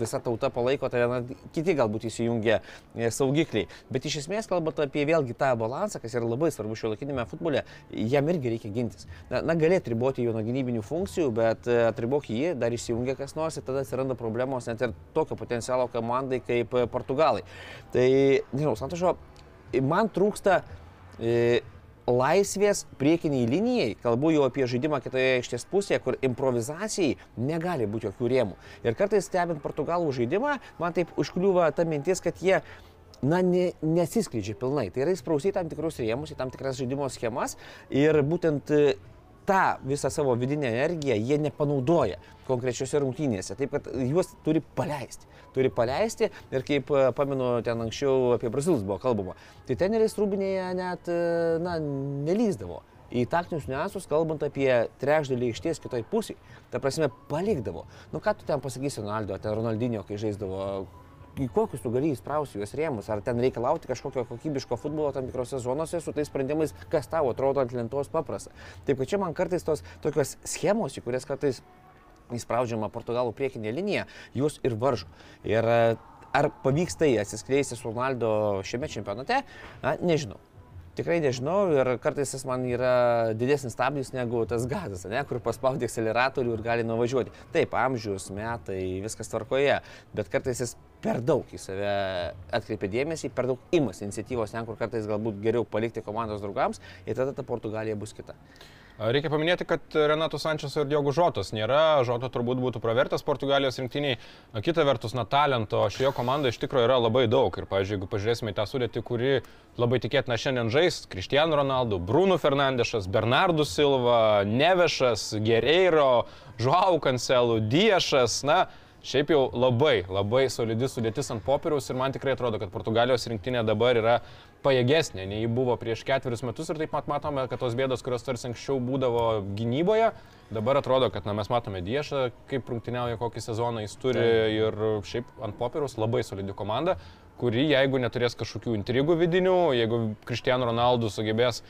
visa tauta palaiko tave, na, kiti galbūt įsijungia e, saugikliai. Bet iš esmės, kalbant apie vėlgi tą balansą, kas yra labai svarbu šio laikinėme futbole, jam irgi reikia gintis. Na, na galėtų riboti jo nuo gynybinių funkcijų, bet e, atribok jį, dar įsijungia kas nors ir tada atsiranda problemos net ir tokio potencialo komandai kaip Portugalai. Tai, nežinau, Santošo, man trūksta e, laisvės priekiniai linijai, kalbu jau apie žaidimą kitoje aikštės pusėje, kur improvizacijai negali būti jokių rėmų. Ir kartais stebint portugalų žaidimą, man taip užkliūva ta mintis, kad jie na, ne, nesiskleidžia pilnai. Tai yra įsprausti tam tikrus rėmus, į tam tikras žaidimo schemas ir būtent tą visą savo vidinę energiją jie nepanaudoja konkrečiose rungtynėse. Taip kad juos turi paleisti. Turi paleisti ir kaip e, pamenu, ten anksčiau apie brazilus buvo kalbama, tai teneris rūbinėje net, e, na, nelyzdavo. į taktinius niuansus, kalbant apie trečdalį aikštės kitoj pusėje. Ta prasme, palikdavo. Nu ką tu ten pasakysi, Ronaldo, ten Ronaldinio, kai žaisdavo kokius tu gali įsprausti juos rėmus, ar ten reikalauti kažkokio kokybiško futbolo tam tikrose zonose su tais sprendimais, kas tau atrodo ant lentos paprasta. Taip kad čia man kartais tos tokios schemos, į kurias kartais įspraudžiama Portugalų priekinė linija, jūs ir varžo. Ir e, ar pavyks tai atsiskleisti su Ronaldo šiame čempionate, na, nežinau. Tikrai nežinau ir kartais jis man yra didesnis stabdys negu tas gazas, ne, kur paspaudė akceleratorių ir gali nuvažiuoti. Taip, amžius, metai, viskas tvarkoje, bet kartais jis per daug į save atkreipia dėmesį, per daug imas iniciatyvos ten, kur kartais galbūt geriau palikti komandos draugams ir tada ta Portugalija bus kita. Reikia paminėti, kad Renato Sančias ir Diogo Žotas nėra, Žoto turbūt būtų pravertas Portugalijos rinktiniai. Kita vertus, na, talento šioje komandoje iš tikrųjų yra labai daug. Ir, pavyzdžiui, jeigu pažiūrėsime į tą sudėtį, kuri labai tikėtina šiandien žais, Cristiano Ronaldo, Bruno Fernandešas, Bernardo Silva, Nevešas, Gereiro, Žuau Kancelų, Diešas, na, Šiaip jau labai, labai solidi sudėtis ant popieriaus ir man tikrai atrodo, kad Portugalijos rinktinė dabar yra pajėgesnė nei ji buvo prieš ketverius metus ir taip pat matome, kad tos bėdos, kurios tarsi anksčiau būdavo gynyboje, dabar atrodo, kad na, mes matome Diešą, kaip rungtyniauja, kokį sezoną jis turi tai. ir šiaip ant popieriaus labai solidi komanda, kuri jeigu neturės kažkokių intrigų vidinių, jeigu Cristiano Ronaldo sugebės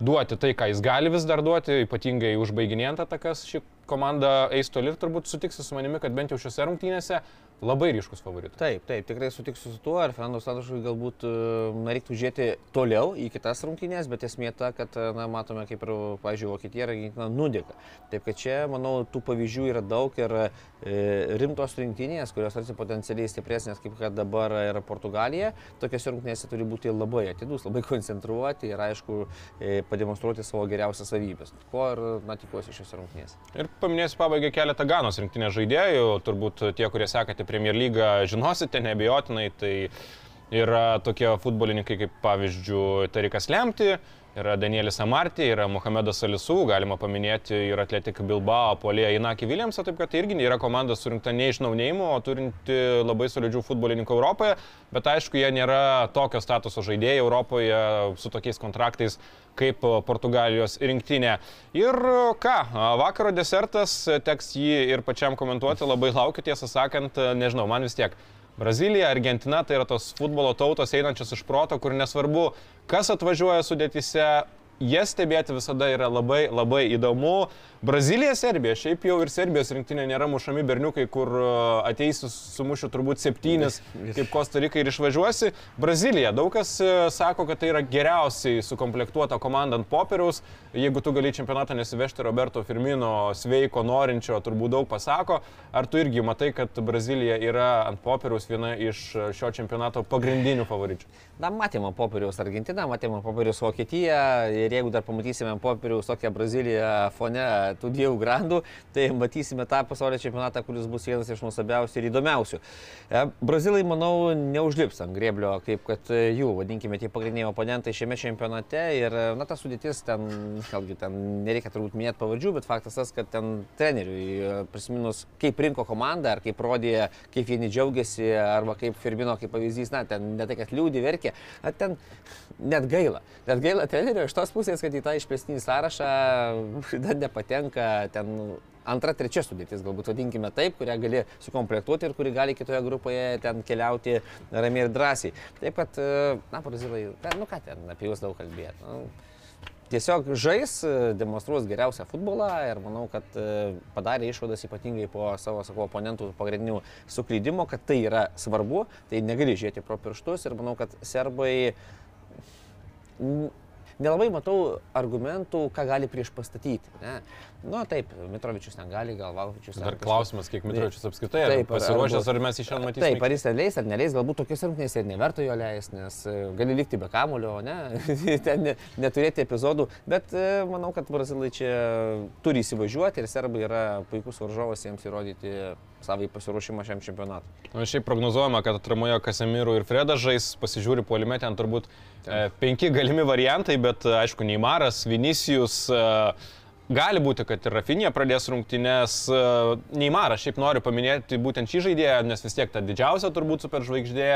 duoti tai, ką jis gali vis dar duoti, ypatingai užbaiginėjant atakas, ši komanda eis toli ir turbūt sutiksi su manimi, kad bent jau šiuose rungtynėse labai ryškus favoritas. Taip, taip, tikrai sutiksiu su tuo, ir Fernando Santošui galbūt e, na, reiktų žiūrėti toliau į kitas rungtynės, bet esmė ta, kad, e, na, matome, kaip ir, pažiūrėjau, Vokietija ir Argentina nudėka. Taip, kad čia, manau, tų pavyzdžių yra daug ir e, rimtos rinktinės, kurios tarsi potencialiai stipresnės, kaip kad dabar yra Portugalija, tokiose rungtynėse turi būti labai atidus, labai koncentruoti ir, aišku, e, pademonstruoti savo geriausias savybės. Ko ir, na, tikiuosi šiose rungtynėse. Ir paminėsiu pabaigai keletą Ganos rinktinės žaidėjų, turbūt tie, kurie sekate Premier lygą žinosite, nebejotinai, tai yra tokie futbolininkai kaip pavyzdžiui Tarikas Lemti, yra Danielis Amartė, yra Mohamedas Alisų, galima paminėti ir Atletik Bilbao, Polėje Inaki Williamsą, taip kad tai irgi yra komanda surinkta ne iš naunėjimų, o turinti labai solidžių futbolininkų Europoje, bet aišku, jie nėra tokio statuso žaidėjai Europoje su tokiais kontraktais kaip Portugalijos rinktinė. Ir ką, vakaro desertas, teks jį ir pačiam komentuoti, labai laukiu, tiesą sakant, nežinau, man vis tiek. Brazilija, Argentina tai yra tos futbolo tautos einančios iš proto, kur nesvarbu, kas atvažiuoja sudėtise, jas stebėti visada yra labai labai įdomu. Brazilija, Serbija, šiaip jau ir Serbijos rinktinė nėra mušami berniukai, kur uh, ateisi sumušiu turbūt septynis, kaip Kostarika ir išvažiuosi. Brazilija, daug kas uh, sako, kad tai yra geriausiai sukomplektuota komanda ant popieriaus. Jeigu tu gali čempionatą nesivežti Roberto Firmino sveiko, norinčio, turbūt daug pasako. Ar tu irgi matai, kad Brazilija yra ant popieriaus viena iš uh, šio čempionato pagrindinių favoričių? Na, matėme popieriaus Argentiną, matėme popieriaus Vokietiją ir jeigu dar pamatysime popieriaus tokią Braziliją fone tų dviejų grandų, tai matysime tą pasaulio čempionatą, kuris bus vienas iš nuostabiausių ir įdomiausių. E, Brazilai, manau, neužlips ant grėblio, kaip kad jų, vadinkime, tie pagrindiniai oponentai šiame čempionate. Ir, na, ta sudėtis ten, vėlgi, ten nereikia turbūt minėti pavardžių, bet faktas tas, kad ten treneriui, prisiminus, kaip rinko komandą, ar kaip rodė, kaip vieni džiaugiasi, arba kaip Firmino, kaip pavyzdys, na, ten ne tai, kad liūdį verkė, ten net gaila. Net gaila trenerio iš tos pusės, kad į tą išplėstinį sąrašą dar nepatenka ten antra, trečia sudėtis, galbūt vadinkime taip, kurią gali sukomplektuoti ir kuri gali kitoje grupėje ten keliauti ramiai ir drąsiai. Taip kad, na, brazilai, nu ką ten, apie juos daug kalbėti. Nu, tiesiog žais, demonstruos geriausią futbolą ir manau, kad padarė išvadas ypatingai po savo, savo oponentų pagrindinių suklydimo, kad tai yra svarbu, tai negali žiūrėti pro pirštus ir manau, kad serbai nelabai matau argumentų, ką gali prieš pastatyti. Ne? Nu, taip, Mitrovičius ten gali, gal Valkovičius. Dar klausimas, kiek Mitrovičius apskritai taip, pasiruošęs, ar mes iš šiandien matysime. Taip, ar jis ten leis, ar neleis, galbūt tokius rungtynėse ir neverta jo leis, nes e, gali likti be kamulio, ne, ten ne, neturėti epizodų, bet e, manau, kad brazilai čia turi įsivažiuoti ir serbai yra puikus varžovas jiems įrodyti savai pasiruošimą šiam čempionatui. Na, šiaip prognozuojama, kad atramoje Kasemirų ir Fredas žais, pasižiūri puolime, ten turbūt e, penki galimi variantai, bet aišku, Neimaras, Vinicijus, e, gali būti, kad ir Rafinė pradės rungtynės. E, Neimaras, šiaip noriu paminėti būtent šį žaidėją, nes vis tiek ta didžiausia turbūt superžvaigždė.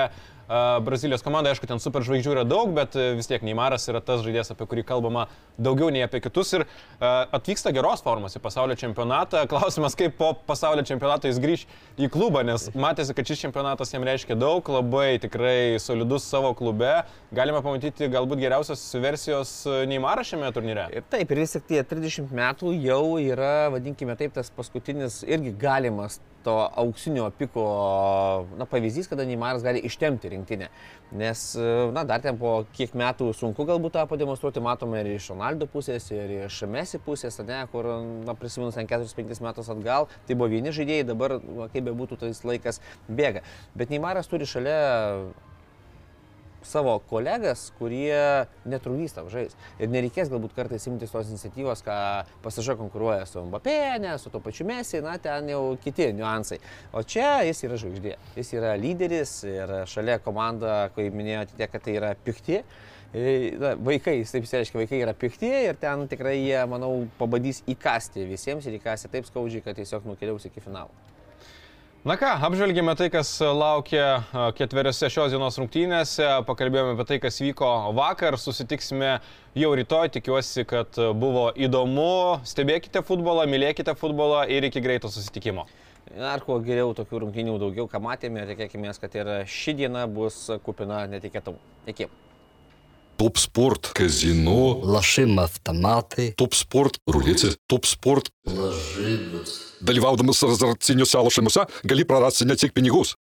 E, Brazilijos komanda, aišku, ten superžvaigždžių yra daug, bet e, vis tiek Neimaras yra tas žaidėjas, apie kurį kalbama daugiau nei apie kitus. Ir atvyksta geros formos į pasaulio čempionatą. Klausimas, kaip po pasaulio čempionato jis grįž į klubą, nes matėsi, kad šis čempionatas jam reiškia daug, labai tikrai solidus savo klube. Galime pamatyti galbūt geriausios versijos Neimarą šiame turnyre. Ir taip, ir vis tik tie 30 metų jau yra, vadinkime taip, tas paskutinis irgi galimas to auksinio piko na, pavyzdys, kada Neimaras gali ištemti rinktinę. Nes, na, dar ten po kiek metų sunku galbūt tą pademonstruoti, matome ir iš Ronaldo pusės, ir iš Messi pusės, ne, kur, na, prisiminus ten 4-5 metus atgal, tai buvo vieni žaidėjai, dabar, kaip be būtų, tais laikas bėga. Bet Neimaras turi šalia savo kolegas, kurie netrukdys tau žais. Ir nereikės galbūt kartais imtis tos iniciatyvos, ką pasaža konkuruoja su Mbappé, ne, su to pačiu Messi, na, ten jau kiti niuansai. O čia jis yra žvaigždė, jis yra lyderis ir šalia komanda, kaip minėjote, tiek, kad tai yra pikti. Na, vaikai, taip reiškia, vaikai yra pikti ir ten tikrai jie, manau, pabandys įkasti visiems ir įkasti taip skaudžiai, kad tiesiog nukeliaus iki finalo. Na ką, apžvelgėme tai, kas laukia ketveriose šios dienos rungtynėse, pakalbėjome apie tai, kas vyko vakar, susitiksime jau rytoj, tikiuosi, kad buvo įdomu, stebėkite futbolą, mylėkite futbolą ir iki greito susitikimo. Ar kuo geriau tokių rungtynių daugiau, ką matėme, tikėkime, kad ir ši diena bus kupina netikėtumų. Iki. Топ-спорт, казино, Лошим автомати. топ-спорт, рулети, топ-sport. Lažybos. Dalyvaudamas azartiniuose lošimuose gali prarasti ne tik pinigus,